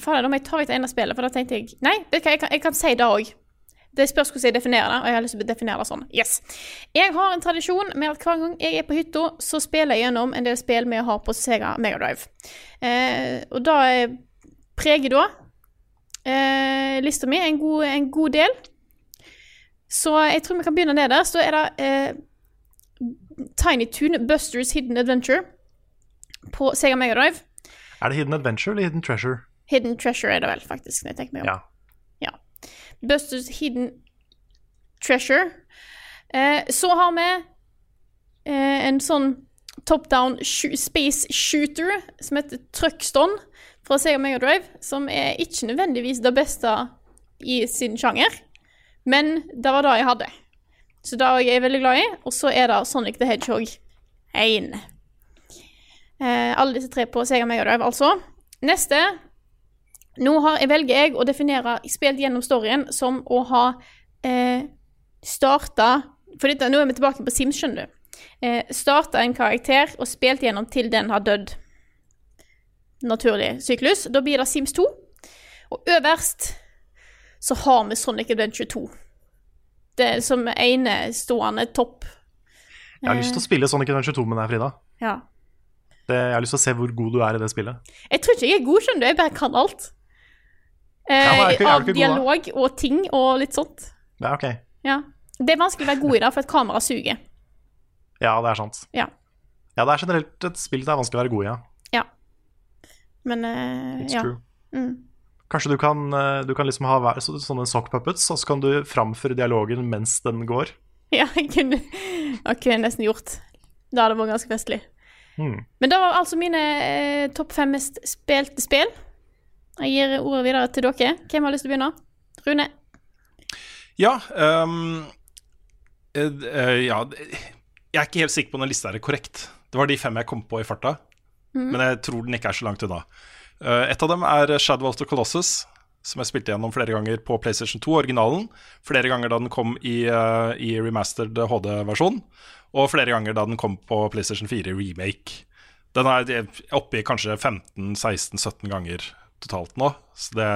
Fader, da må jeg ta vekk det ene spillet, for da tenkte jeg Nei, vet du hva, jeg kan, jeg kan si det òg. Det spørs hvordan jeg definerer det, og jeg har lyst til å definere det sånn. Yes. Jeg har en tradisjon med at hver gang jeg er på hytta, så spiller jeg gjennom en del spill vi har på Sega Megadrive. Eh, og da eh, preger da eh, lista mi en god, en god del. Så jeg tror vi kan begynne nederst. Så er det eh, Tiny Toon Busters Hidden Adventure på Sega Megadrive. Er det Hidden Adventure eller Hidden Treasure? Hidden Treasure er det vel, faktisk. når jeg tenker meg om. Ja. Busters Hidden Treasure. Eh, så har vi eh, en sånn top down space shooter som heter Truckston fra Sega Mega Drive, som er ikke nødvendigvis det beste i sin sjanger, men det var det jeg hadde. Så det er jeg veldig glad i. Og så er det Sonic the Hedgehog 1. Eh, alle disse tre på Sega Mega Drive, altså. Neste nå har, jeg velger jeg å definere spilt gjennom storyen som å ha eh, starta For dette, nå er vi tilbake på Sims, skjønner du. Eh, starta en karakter og spilt gjennom til den har dødd. naturlig syklus. Da blir det Sims 2. Og øverst så har vi Sonic Adventure 2. Det er som enestående topp. Jeg har lyst til å spille Sonic Adventure 2 med deg, Frida. Ja. Det, jeg har lyst til å se hvor god du er i det spillet. Jeg tror ikke jeg er god, skjønner du. Jeg bare kan alt. Eh, Ja, av dialog og ting og litt sånt. Ja, ok. Ja. Det er vanskelig å være god i det, for et kamera suger. Ja, det er sant. Ja. Ja, det er generelt et spill det er vanskelig å være god i, ja. ja. Men eh, It's ja. true. Mm. Kanskje du kan, eh, du kan liksom ha hver- så, sånne sock puppets, og så kan du framføre dialogen mens den går. Ja, jeg kunne, jeg kunne nesten gjort. Da hadde det vært ganske festlig. Mm. Men det var altså mine eh, topp fem mest spilte spill. Jeg gir ordet videre til dere. Hvem har lyst til å begynne? Rune? Ja, um, ja Jeg er ikke helt sikker på om den lista er korrekt. Det var de fem jeg kom på i farta, mm. men jeg tror den ikke er så langt unna. Eh, et av dem er Shadow of the Colossus, som jeg spilte gjennom flere ganger på PlayStation 2, originalen. Flere ganger da den kom i, i remastered HD-versjon, og flere ganger da den kom på PlayStation 4 remake. Den er oppe i kanskje 15-16-17 ganger totalt nå, så det,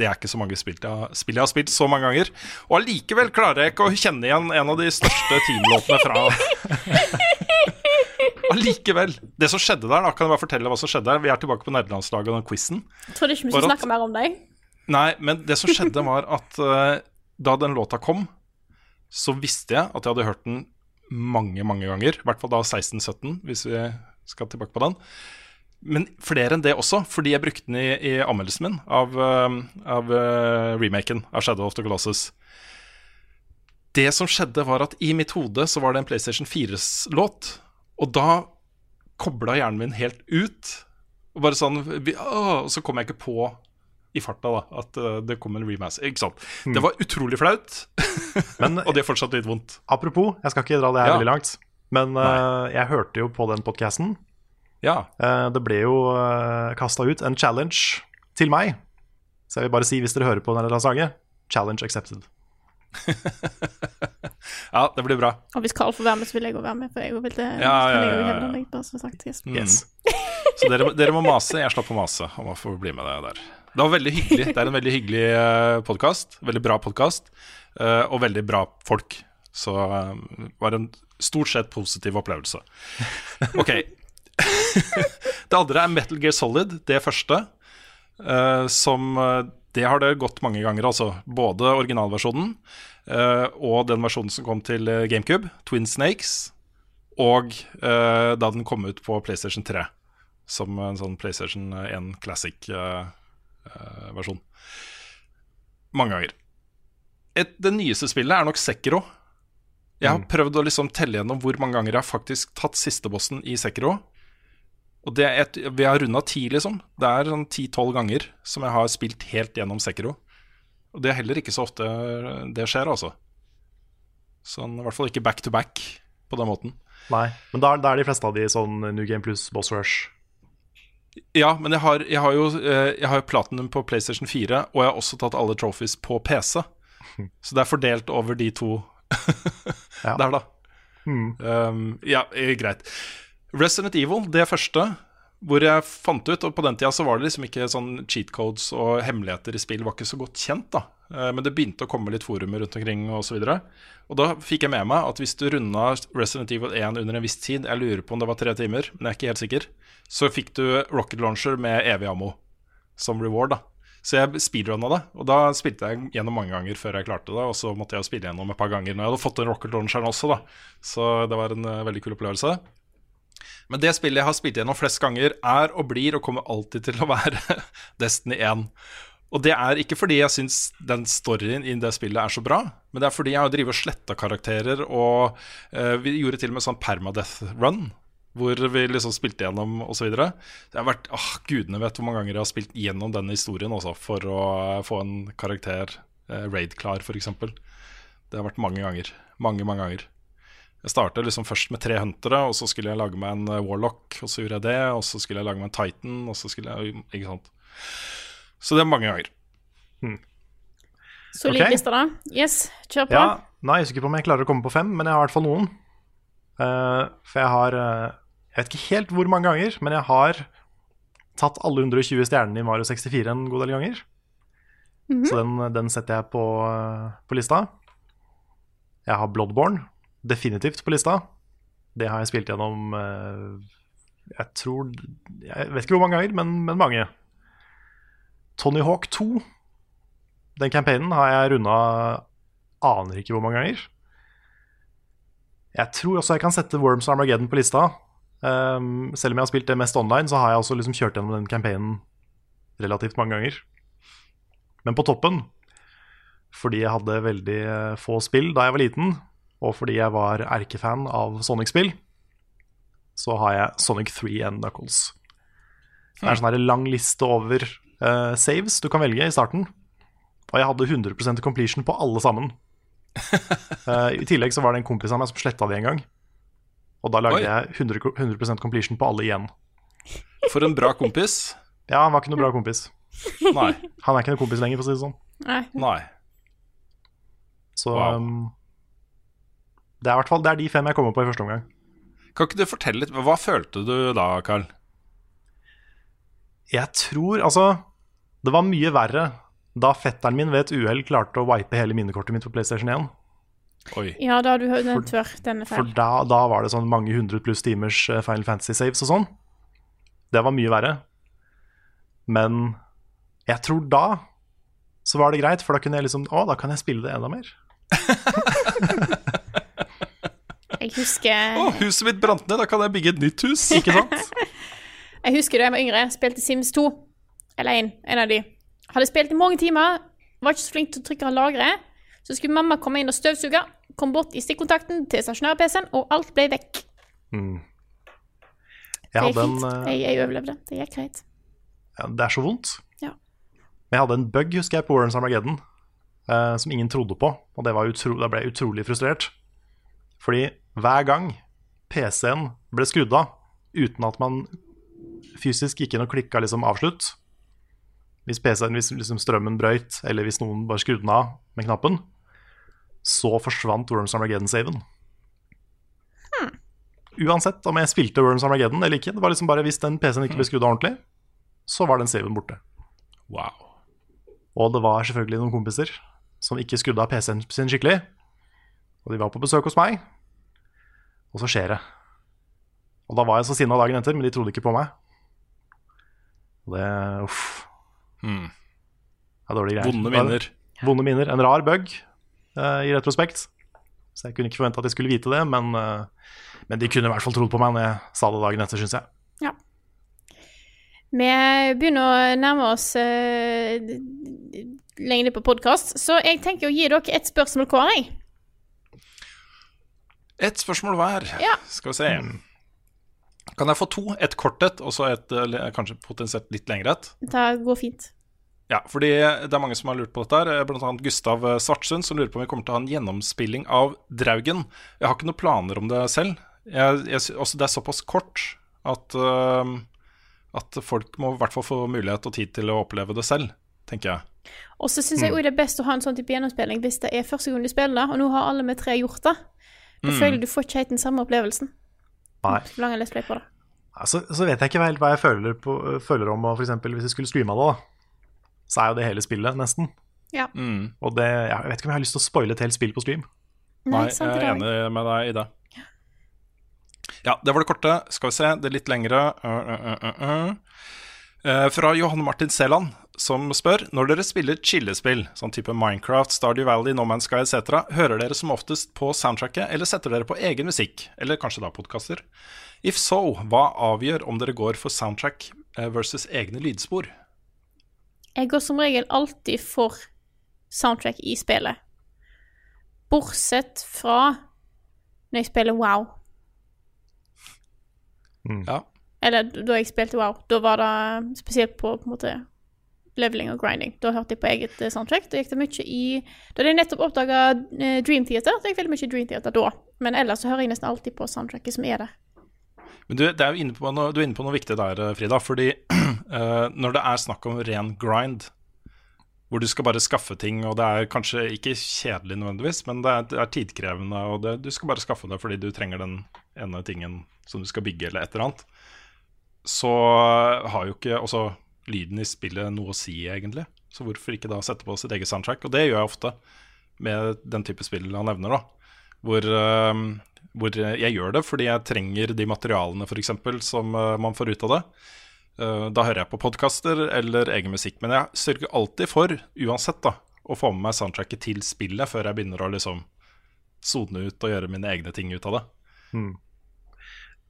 det er ikke så mange spill jeg, spill jeg har spilt så mange ganger. Og allikevel klarer jeg ikke å kjenne igjen en av de største teamlåtene fra Allikevel. Det som skjedde der, da, kan jeg bare fortelle hva som skjedde der. Vi er tilbake på nederlandslaget og den quizen. Trodde ikke vi skulle snakke mer om deg. Nei, men det som skjedde var at uh, da den låta kom, så visste jeg at jeg hadde hørt den mange, mange ganger. I hvert fall da 16-17, hvis vi skal tilbake på den. Men flere enn det også, fordi jeg brukte den i, i anmeldelsen min av, eh, av uh, remaken av Shadow of the Colossus. Det som skjedde, var at i mitt hode så var det en PlayStation 4-låt, og da kobla hjernen min helt ut. Og bare sånn vi, å, Og så kom jeg ikke på i farta da at eh, det kom en remaster. Ikke sant? Det var utrolig flaut, og det er fortsatt litt vondt. Apropos, jeg skal ikke dra det her Ja. veldig langt, men uh, jeg hørte jo på den podcasten. Ja. Eh, det ble jo uh, kasta ut en challenge til meg. Så jeg vil bare si, hvis dere hører på denne sangen, challenge accepted. Ja, det blir bra. Og hvis Carl får være med, så vil jeg òg være med. For jeg vil det Ja, ja, ja, ja. hevne meg, bare som sagt. Yes. Mm. Så dere, dere må mase. Jeg slapp å mase om å få bli med deg der. Det var veldig hyggelig. Det er en veldig hyggelig podkast. Veldig bra podkast. Og veldig bra folk. Så eh, det var en stort sett positiv opplevelse. Ok. Det andre er Metal Gear Solid, det første. Uh, som eh, Det har det gått mange ganger, altså. Både originalversjonen uh, og den versjonen som kom til GameCube, Twin Snakes, og uh, da den kom ut på PlayStation 3, som en sånn PlayStation 1 Classic-versjon. Mange ganger. Et, det nyeste spillet er nok Sekiro. Jeg har prøvd å liksom telle gjennom hvor mange ganger jeg har faktisk tatt sistebossen i Sekiro. Og det et, Vi har runda ti, liksom. Det er sånn ti-tolv ganger som jeg har spilt helt gjennom Sekiro. Og det er heller ikke så ofte det skjer, altså. Sånn, I hvert fall ikke back to back på den måten. Nei, men da, er de fleste av de sånn New Game Plus, Boss Rush. Ja, men jeg har, jeg har jo eh, Jeg har jo Platinum på PlayStation 4, og jeg har også tatt alle trophies på PC. Så det er fordelt over de to der, da. Mm. Um, ja, eh, greit. Resident Evil, det første, hvor jeg fant ut Og på den tida så var det liksom ikke sånn cheat codes og hemmeligheter i spill var ikke så godt kjent, da. Eh, Men det begynte å komme litt forumer rundt omkring og så. Og da fikk jeg med meg at hvis du runda Resident Evil 1 under en viss tid, jeg lurer på om det var tre timer, men jeg er ikke helt sikker, så fikk du rocket launcher med evig ammo som reward, da. Så jeg speedrunna det, og da spilte jeg gjennom mange ganger før jeg klarte det. Og så måtte jeg spille gjennom et par ganger når jeg hadde fått den rocket launcheren også, da. Så det var en eh, veldig kul opplevelse. Men det spillet jeg har spilt gjennom flest ganger, er og blir og kommer alltid til å være Destiny 1. Og det er ikke fordi jeg syns den storyen i det spillet er så bra, men det er fordi jeg har drevet og sletta karakterer, og uh, vi gjorde til og med sånn permadeath run. Hvor vi liksom spilte gjennom osv. Det har vært åh, Gudene vet hvor mange ganger jeg har spilt gjennom denne historien også, for å eh, få en karakter uh, raid-klar, f.eks. Det har vært mange ganger. Mange, mange ganger. Jeg startet liksom først med tre huntere, og så skulle jeg lage meg en eh, warlock, og så gjorde jeg det, og så skulle jeg lage meg en titan, og så skulle jeg Ikke sant. Så det er mange ganger. Solid okay. liste, da. Yes, kjør på. Ja, jeg er ikke på om jeg klarer å komme på fem, men jeg har i hvert fall noen. Uh, for jeg har uh, Jeg vet ikke helt hvor mange ganger, men jeg har tatt alle 120 stjernene i Mario 64 en god del ganger. Mhm. Så den, den setter jeg på, på lista. Jeg har Bloodborne definitivt på lista. Det har jeg spilt gjennom eh, Jeg tror Jeg vet ikke hvor mange ganger, men, men mange. Tony Hawk 2. Den campaignen har jeg runda aner ikke hvor mange ganger. Jeg tror også jeg kan sette Worms Armageddon på lista. Um, selv om jeg har spilt det mest online, så har jeg også liksom kjørt gjennom den campaignen relativt mange ganger. Men på toppen, fordi jeg hadde veldig eh, få spill da jeg var liten, og fordi jeg var erkefan av Sonic-spill, så har jeg Sonic 3 and Knuckles. Det er en sånn her lang liste over uh, saves du kan velge i starten. Og jeg hadde 100% completion på alle sammen. uh, I tillegg så var det en kompis av meg som sletta de en gang. Og da lagde Oi. jeg 100, ko- 100 completion på alle igjen. For en bra kompis. Ja, han var ikke noe bra kompis. Nei. Han er ikke noen kompis lenger, for å si det sånn. Nei. Nei. Så Wow. um, det er i hvert fall det er de fem jeg kommer på i første omgang. Kan ikke du fortelle litt Hva følte du da, Carl? Jeg tror Altså, det var mye verre da fetteren min ved et uhell klarte å wipe hele minnekortet mitt på PlayStation 1. Oi. Ja, da har du nevnt før. Den er For da, da var det sånn mange hundre pluss timers eh, Final Fantasy saves og sånn. Det var mye verre. Men jeg tror da så var det greit, for da kunne jeg liksom Å, da kan jeg spille det enda mer. Jeg husker Å, huset mitt brant ned, da kan jeg bygge et nytt hus. Ikke sant? Jeg husker da jeg var yngre, spilte Sims 2. Eller en, en av de. Hadde spilt i mange timer, var ikke så flink til å trykke lagre. Så skulle mamma komme inn og støvsuge, kom bort i stikkontakten til stasjonær-PC-en, og alt ble vekk. Mm. Det Jeg gikk hadde en fint. eh, Jeg, jeg overlevde. Det gikk greit. ja, Det er så vondt. Ja. Men jeg hadde en bug, husker jeg, på Warrens Armageddon eh, som ingen trodde på. Og det var utro da ble jeg utrolig frustrert. Fordi hver gang PC-en ble skrudd av uten at man fysisk gikk inn og klikka liksom avslutt Hvis PC-en, hvis liksom strømmen brøyt, eller hvis noen bare skrudde den av med knappen, så forsvant Worms Armageddon-saven. Uansett om jeg spilte Worms Armageddon eller ikke. Det var liksom bare Hvis den PC-en ikke ble skrudd av ordentlig, så var den saven borte. Wow. Og det var selvfølgelig noen kompiser som ikke skrudde av PC-en sin skikkelig. Og de var på besøk hos meg, og så skjer det. Og da var jeg så sinna dagen etter, men de trodde ikke på meg. Og det Uff. Mm. Det er dårlige greier. Vonde minner. Vonde minner. En rar bug eh, i retrospekt. Så jeg kunne ikke forvente at jeg skulle vite det, men, eh, men de kunne i hvert fall trodd på meg når jeg sa det dagen etter, syns jeg. Ja. Vi begynner å nærme oss uh, lengde på podkast, så jeg tenker å gi dere et spørsmål hver. jeg. Ett spørsmål hver. Ja. Skal vi se. Kan jeg få to? Et kort et, og så et eh, kanskje potensielt litt lengre et? Det går fint. Ja, fordi det er mange som har lurt på dette. her Blant annet Gustav eh, Svartsund, som lurer på om vi kommer til å ha en gjennomspilling av Draugen. Jeg har ikke noen planer om det selv. Jeg, jeg, også det er såpass kort at, uh, at folk må i hvert fall få mulighet og tid til å oppleve det selv, tenker jeg. Og så syns jeg Mm. det er best å ha en sånn type gjennomspilling hvis det er første gang du spiller og nå har alle vi tre gjort det. Da Mm. føler du får ikke helt den samme opplevelsen. Nei. Så lang Let's Play på det. Altså, så vet jeg ikke helt hva jeg føler, på, føler om for eksempel hvis jeg skulle streama det. da Så er jo det hele spillet, nesten. Ja. Og det, jeg vet ikke om jeg har lyst til å spoile et helt spill på stream. Nei, Nei, jeg er er enig med deg i det. Ja, det var det korte. Skal vi se, det er litt lengre. Uh, uh, uh, uh. Eh, fra Johanne Martin Seland, som spør Når dere spiller chillespill, sånn type Minecraft, Stardew Valley, No Man's Sky etc., hører dere som oftest på soundtracket, eller setter dere på egen musikk, eller kanskje da podkaster? If so, hva avgjør om dere går for soundtrack eh, versus egne lydspor? Jeg går som regel alltid for soundtrack i spillet. Bortsett fra når jeg spiller WoW. Ja. Eller da jeg spilte WoW. Da var det spesielt på, på måte leveling og grinding. Da hørte jeg på eget eh, soundtrack. Da gikk det mye i Da hadde jeg nettopp oppdaga Dream Theater. Da gikk veldig mye i Dream Theater da. Men ellers så hører jeg nesten alltid på soundtracket som er der. Men du, det er inne på noe, du er inne på noe viktig der, eh, Frida. Fordi uh, når det er snakk om ren grind, hvor du skal bare skaffe ting, og det er kanskje ikke kjedelig nødvendigvis, men det er, det er tidkrevende, og det, du skal bare skaffe det fordi du trenger den ene tingen som du skal bygge, eller et eller annet. Så har jo ikke også lyden i spillet noe å si, egentlig. Så hvorfor ikke da sette på sitt eget soundtrack? Og det gjør jeg ofte med den type spill han nevner, da. Hvor, eh, hvor jeg gjør det fordi jeg trenger de materialene, f.eks., som eh, man får ut av det. Eh, da hører jeg på podkaster eller egen musikk. Men jeg sørger alltid for, uansett, da, å få med meg soundtracket til spillet før jeg begynner å liksom sone ut og gjøre mine egne ting ut av det. Hmm.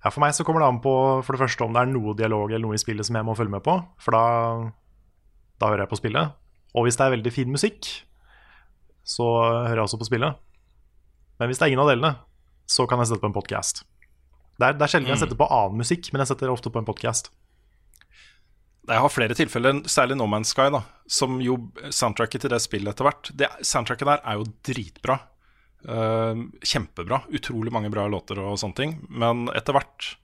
Ja, For meg så kommer det an på for det første om det er noe dialog eller noe i spillet som jeg må følge med på. For da, da hører jeg på spillet. Og hvis det er veldig fin musikk, så hører jeg også på spillet. Men hvis det er ingen av delene, så kan jeg sette på en podkast. Det er, det er sjelden jeg Mm. setter på annen musikk, men jeg setter ofte på en podkast. Jeg har flere tilfeller, særlig No Man's Sky, da, som jo soundtracket til det spillet etter hvert det, Soundtracket der er jo dritbra. Eh, kjempebra. Utrolig mange bra låter og sånne ting. Men etter hvert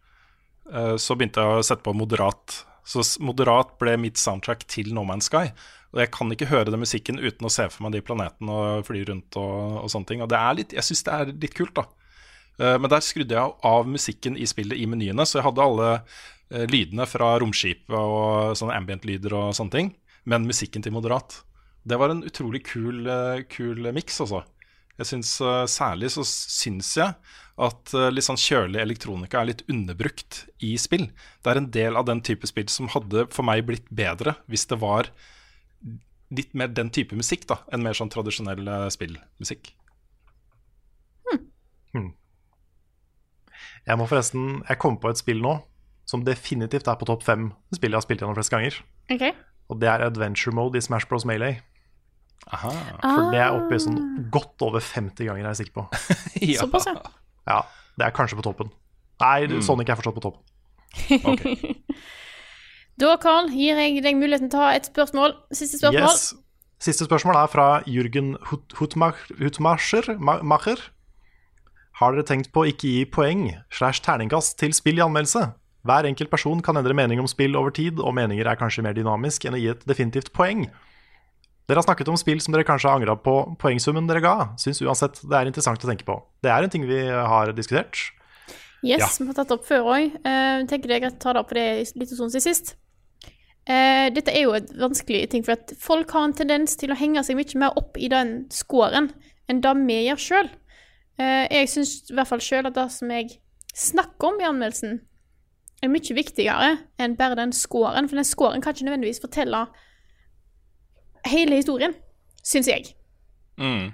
uh, så begynte jeg å sette på moderat. Så moderat ble mitt soundtrack til No Man's Sky. Og jeg kan ikke høre den musikken uten å se for meg de planetene og fly rundt og, og sånne ting. Og det er litt, jeg syns det er litt kult, da. Uh, Men der skrudde jeg av musikken i spillet i menyene, så jeg hadde alle eh, lydene fra romskipet og sånne ambient-lyder og sånne ting, men musikken til moderat. Det var en utrolig kul, kul miks, altså. Jeg synes, eh, Særlig så syns jeg at eh, litt sånn kjølig elektronika er litt underbrukt i spill. Det er en del av den type spill som hadde for meg blitt bedre hvis det var litt mer den type musikk da, enn mer sånn tradisjonell eh, spillmusikk. Hmm. Jeg må forresten Jeg kom på et spill nå som definitivt er på topp fem spill jeg har spilt gjennom flest ganger. Okay. Og det er adventure mode i Smash Bros. Melee. Aha. For det er oppe i Ah. sånn godt over 50 ganger, er jeg sikker på. Ja. Såpass, ja. Ja, det er kanskje på toppen. Nei, Mm. Sonic er fortsatt på toppen. Da, Carl, gir jeg deg muligheten til å ha et spørsmål. Siste spørsmål. Yes. Siste spørsmål er fra Jürgen Hut- Hutmacher. Macher. Har dere tenkt på å ikke gi poeng slash terningkast til spill i anmeldelse? Hver enkelt person kan endre mening om spill over tid, og meninger er kanskje mer dynamisk enn å gi et definitivt poeng. Dere har snakket om spill som dere kanskje har angra på poengsummen dere ga. Syns uansett det er interessant å tenke på. Det er en ting vi har diskutert. Yes, Ja. vi har tatt det opp før òg. Uh, tenker det er greit å ta det opp på det litt sånn siden sist. Uh, dette er jo et vanskelig ting, for at folk har en tendens til å henge seg mye mer opp i den scoren enn det vi gjør sjøl. jeg syns i hvert fall sjøl at det som jeg snakker om i anmeldelsen, er mye viktigere enn bare den scoren, for den scoren kan ikke nødvendigvis fortelle hele historien, syns jeg. Mm.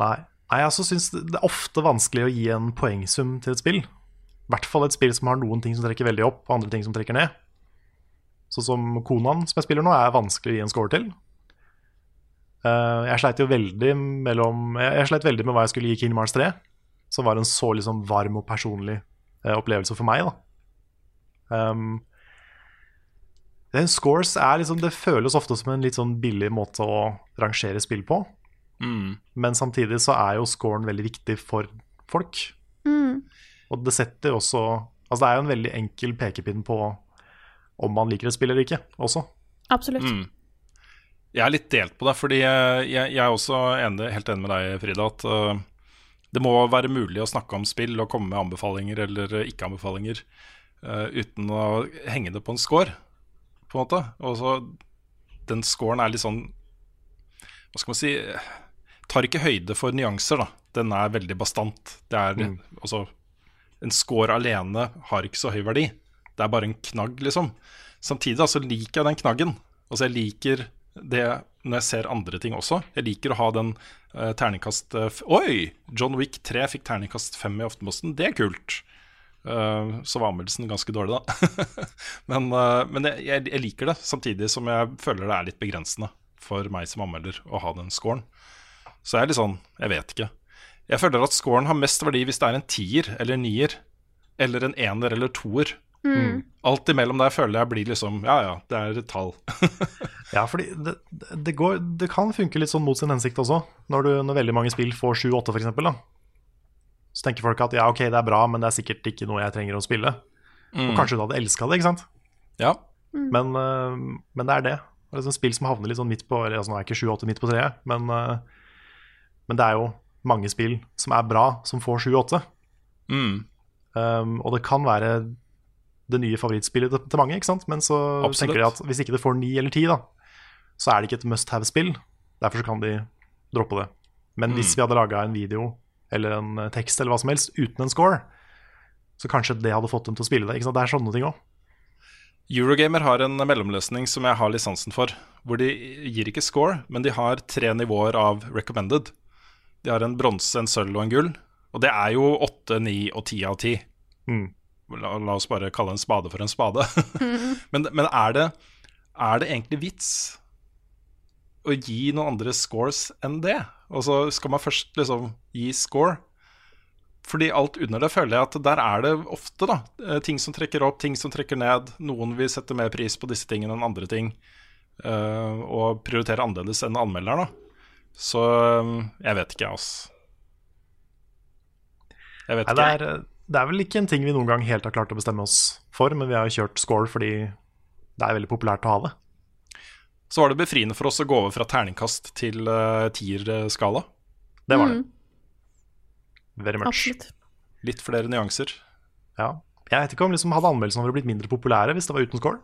Nei, Nei jeg altså syns det er ofte vanskelig å gi en poengsum til et spill. I hvert fall et spill som har noen ting som trekker veldig opp, og andre ting som trekker ned. Sånn som Konaen, som jeg spiller nå, er vanskelig å gi en score til. Eh, jeg sleit jo veldig mellom Jeg jeg sleit veldig med hva jeg skulle gi Kingdom Hearts 3, som var en så liksom varm og personlig eh, opplevelse for meg. da. Um, den scores er liksom Det føles ofte som en litt sånn billig måte å rangere spill på. Mm. Men samtidig så er jo scoren veldig viktig for folk. Mm. Og det setter også Altså det er jo en veldig enkel pekepinn på om man liker et spill eller ikke, også. Absolutt. Mm. Jeg er litt delt på det, fordi jeg, jeg, er også enig, helt enig med deg, Frida, at uh, det må være mulig å snakke om spill og komme med anbefalinger eller ikke-anbefalinger uh, uten å henge det på en score, på en måte. Og så Den scoren er litt sånn Hva skal man si Tar ikke høyde for nyanser, da. Den er veldig bastant. Det er Mm. altså En score alene har ikke så høy verdi. Det er bare en knagg, liksom. Samtidig altså, liker jeg den knaggen. Altså, jeg liker det når jeg ser andre ting også. Jeg liker å ha den uh, terningkast eh, f Oi! John Wick 3 fikk terningkast 5 i Aftenposten. Det er kult. Eh, så var anmeldelsen ganske dårlig, da. men eh, men jeg, jeg, liker det, samtidig som jeg føler det er litt begrensende for meg som anmelder å ha den scoren. Så jeg er litt sånn Jeg vet ikke. Jeg føler at scoren har mest verdi hvis det er en tier eller en nier. Eller en ener eller toer. Mm. Alt imellom der føler jeg blir liksom Ja ja, det er et tall. Ja, fordi det, det, går, det kan funke litt sånn mot sin hensikt også. Når, du, når veldig mange spill får 7-8, f.eks. Så tenker folk at ja, ok, det er bra, men det er sikkert ikke noe jeg trenger å spille. Mm. Og kanskje du hadde elska det, ikke sant? Ja. Men, øh, men det er det. Det er liksom spill som havner litt sånn midt på Eller altså, nå er ikke 7-8 midt på treet, men, øh, men det er jo mange spill som er bra, som får 7-8. Mm. Um, og det kan være det nye favorittspillet til, mange, ikke sant? Men så Absolutt. tenker de at hvis ikke det får 9 eller ti, da, så er det ikke et must have-spill. Derfor så kan de droppe det. Men hvis Mm. vi hadde laga en video eller en eh, tekst eller hva som helst uten en score, så kanskje det hadde fått dem til å spille det. Det er sånne ting òg. Eurogamer har en mellomløsning som jeg har lisensen for. Hvor de gir ikke score, men de har tre nivåer av recommended. De har en bronse, en sølv og en gull. Og det er jo åtte, ni og ti av ti. Mm. La, la oss bare kalle en spade for en spade. men men er, det, er det egentlig vits å gi noen andre scores enn det? Og så skal man først liksom gi score. Fordi alt under det føler jeg at der er det ofte da eh, ting som trekker opp, ting som trekker ned. Noen vil sette mer pris på disse tingene enn andre ting. Uh, og prioritere annerledes enn anmelderen, da. Så eh, jeg vet ikke, altså. Jeg vet Nei, ikke. det, er, det er vel ikke en ting vi noen gang helt har klart å bestemme oss for, men vi har jo kjørt score fordi det er veldig populært å ha det. Så var det befriende for oss å gå over fra terningkast til uh, tier-skala. Det var det. Mm. Very much. Absolutt. Litt flere nyanser. Ja. Jeg vet ikke om liksom hadde anmeldelsene våre blitt mindre populære hvis det var uten score.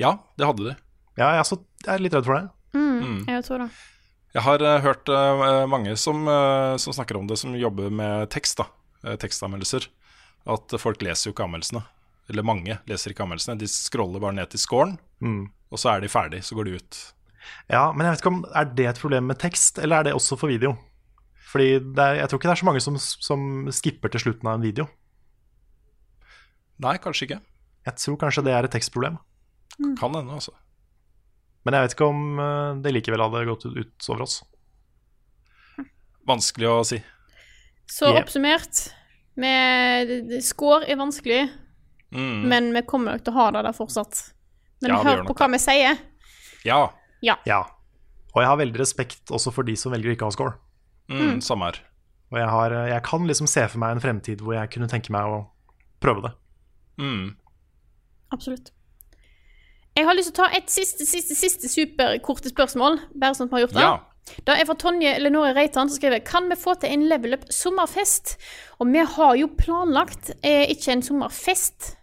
Ja, det hadde de. Ja, jeg er, så, jeg er litt redd for det. Mm, jeg tror det. Jeg har uh, hørt uh, mange som, som snakker om det, som jobber med tekst, da. tekstanmeldelser. At folk leser jo ikke anmeldelsene. Eller mange leser ikke anmeldelsene. De scroller bare ned til scoren, Mm. og så er de ferdig, så går de ut. Ja, men jeg vet ikke om Er det et problem med tekst, eller er det også for video? Fordi det er, jeg tror ikke det er så mange som, som skipper til slutten av en video. Nei, kanskje ikke. Jeg tror kanskje det er et tekstproblem. Kan hende, altså. Men jeg vet ikke om eh, det likevel hadde gått ut, ut over oss. Vanskelig å si. Så Yeah. oppsummert med Score er vanskelig, Mm. men vi kommer nok til å ha det der fortsatt. Men Ja, hør på hva vi sier. Ja. Ja. Ja. Og jeg har veldig respekt også for de som velger å ikke ha score. Mm, Samme her. Og jeg, har, jeg kan liksom se for meg en fremtid hvor jeg kunne tenke meg å prøve det. Mm. Absolutt. Jeg har lyst til å ta et siste, siste, siste superkorte spørsmål. Bare sånn at vi har gjort det. Ja. Da er fra Tonje Lenore Reitan som skriver Kan vi få til en level up sommerfest? Og vi har jo planlagt eh, ikke en sommerfest.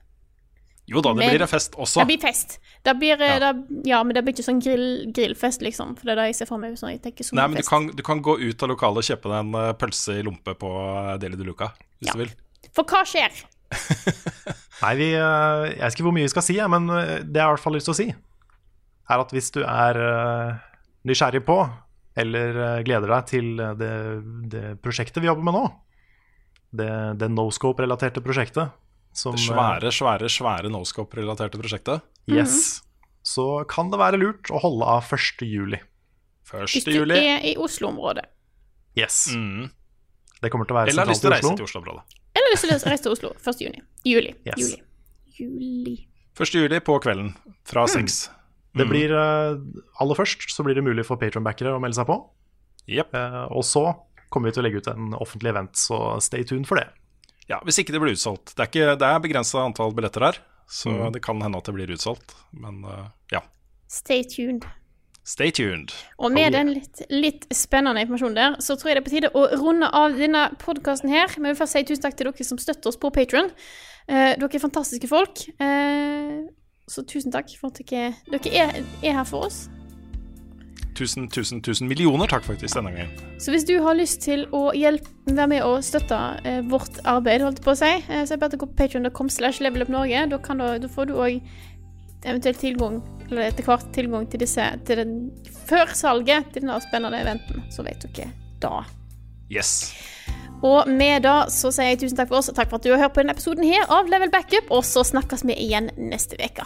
Jo da, det Men- blir en fest også. Det blir fest. Det blir, eh, Ja. det, ja, men det blir ikke sånn grill, grillfest, liksom. For det er det jeg ser for meg. Sånn, jeg tenker Nei, men du kan, du kan gå ut av lokalet og kjøpe deg en eh, pølse i lompe på eh, Deli de Luca, hvis Ja. du vil. For hva skjer? Nei, vi, jeg vet ikke hvor mye vi skal si, jeg, men det jeg har i hvert fall lyst til å si, er at hvis du er nysgjerrig på, eller gleder deg til det, det prosjektet vi jobber med nå, det, det Noscope-relaterte prosjektet som, Det svære, svære, svære Noscope-relaterte prosjektet. eh, Yes. Så kan det være lurt å holde av 1. juli. 1. Hvis du juli. er i Oslo-området. Yes. Mm. Det kommer til å være Eller har lyst til å reise til Oslo. Oslo-området. Eller lyst til å reise til Oslo 1. juni. Juli. Yes. Juli. Juli. 1. juli på kvelden fra seks. Det blir, eh, aller først så blir det mulig for patronbackere å melde seg på. Yep. Eh, og så kommer vi til å legge ut en offentlig event, så stay tuned for det. Ja, hvis ikke det blir utsolgt. Det er, ikke, det er begrensa antall billetter her, så Mm. det kan hende at det blir utsolgt. Men uh, ja, Stay tuned. stay tuned. Og med den litt, litt spennende informasjonen der, så tror jeg det er på tide å runde av denne podkasten her. Men vi vil først si tusen takk til dere som støtter oss på Patron. dere er fantastiske folk. Eh, så tusen takk for at dere, dere er, er her for oss. Tusen, tusen, tusen millioner takk faktisk denne gangen. Så hvis du har lyst til å hjelpe, være med og støtte eh, vårt arbeid, holdt på å si, eh, så er det bare å gå på patreon.com slash levelupnorge. Da, da, da får du òg eventuelt tilgang, eller etter hvert tilgang til disse til den, Før salget til denne spennende eventen, så vet dere da. Yes. Og med det så sier jeg tusen takk for oss, og takk for at du har hørt på denne episoden her av Level Backup, og så snakkes vi igjen neste uke.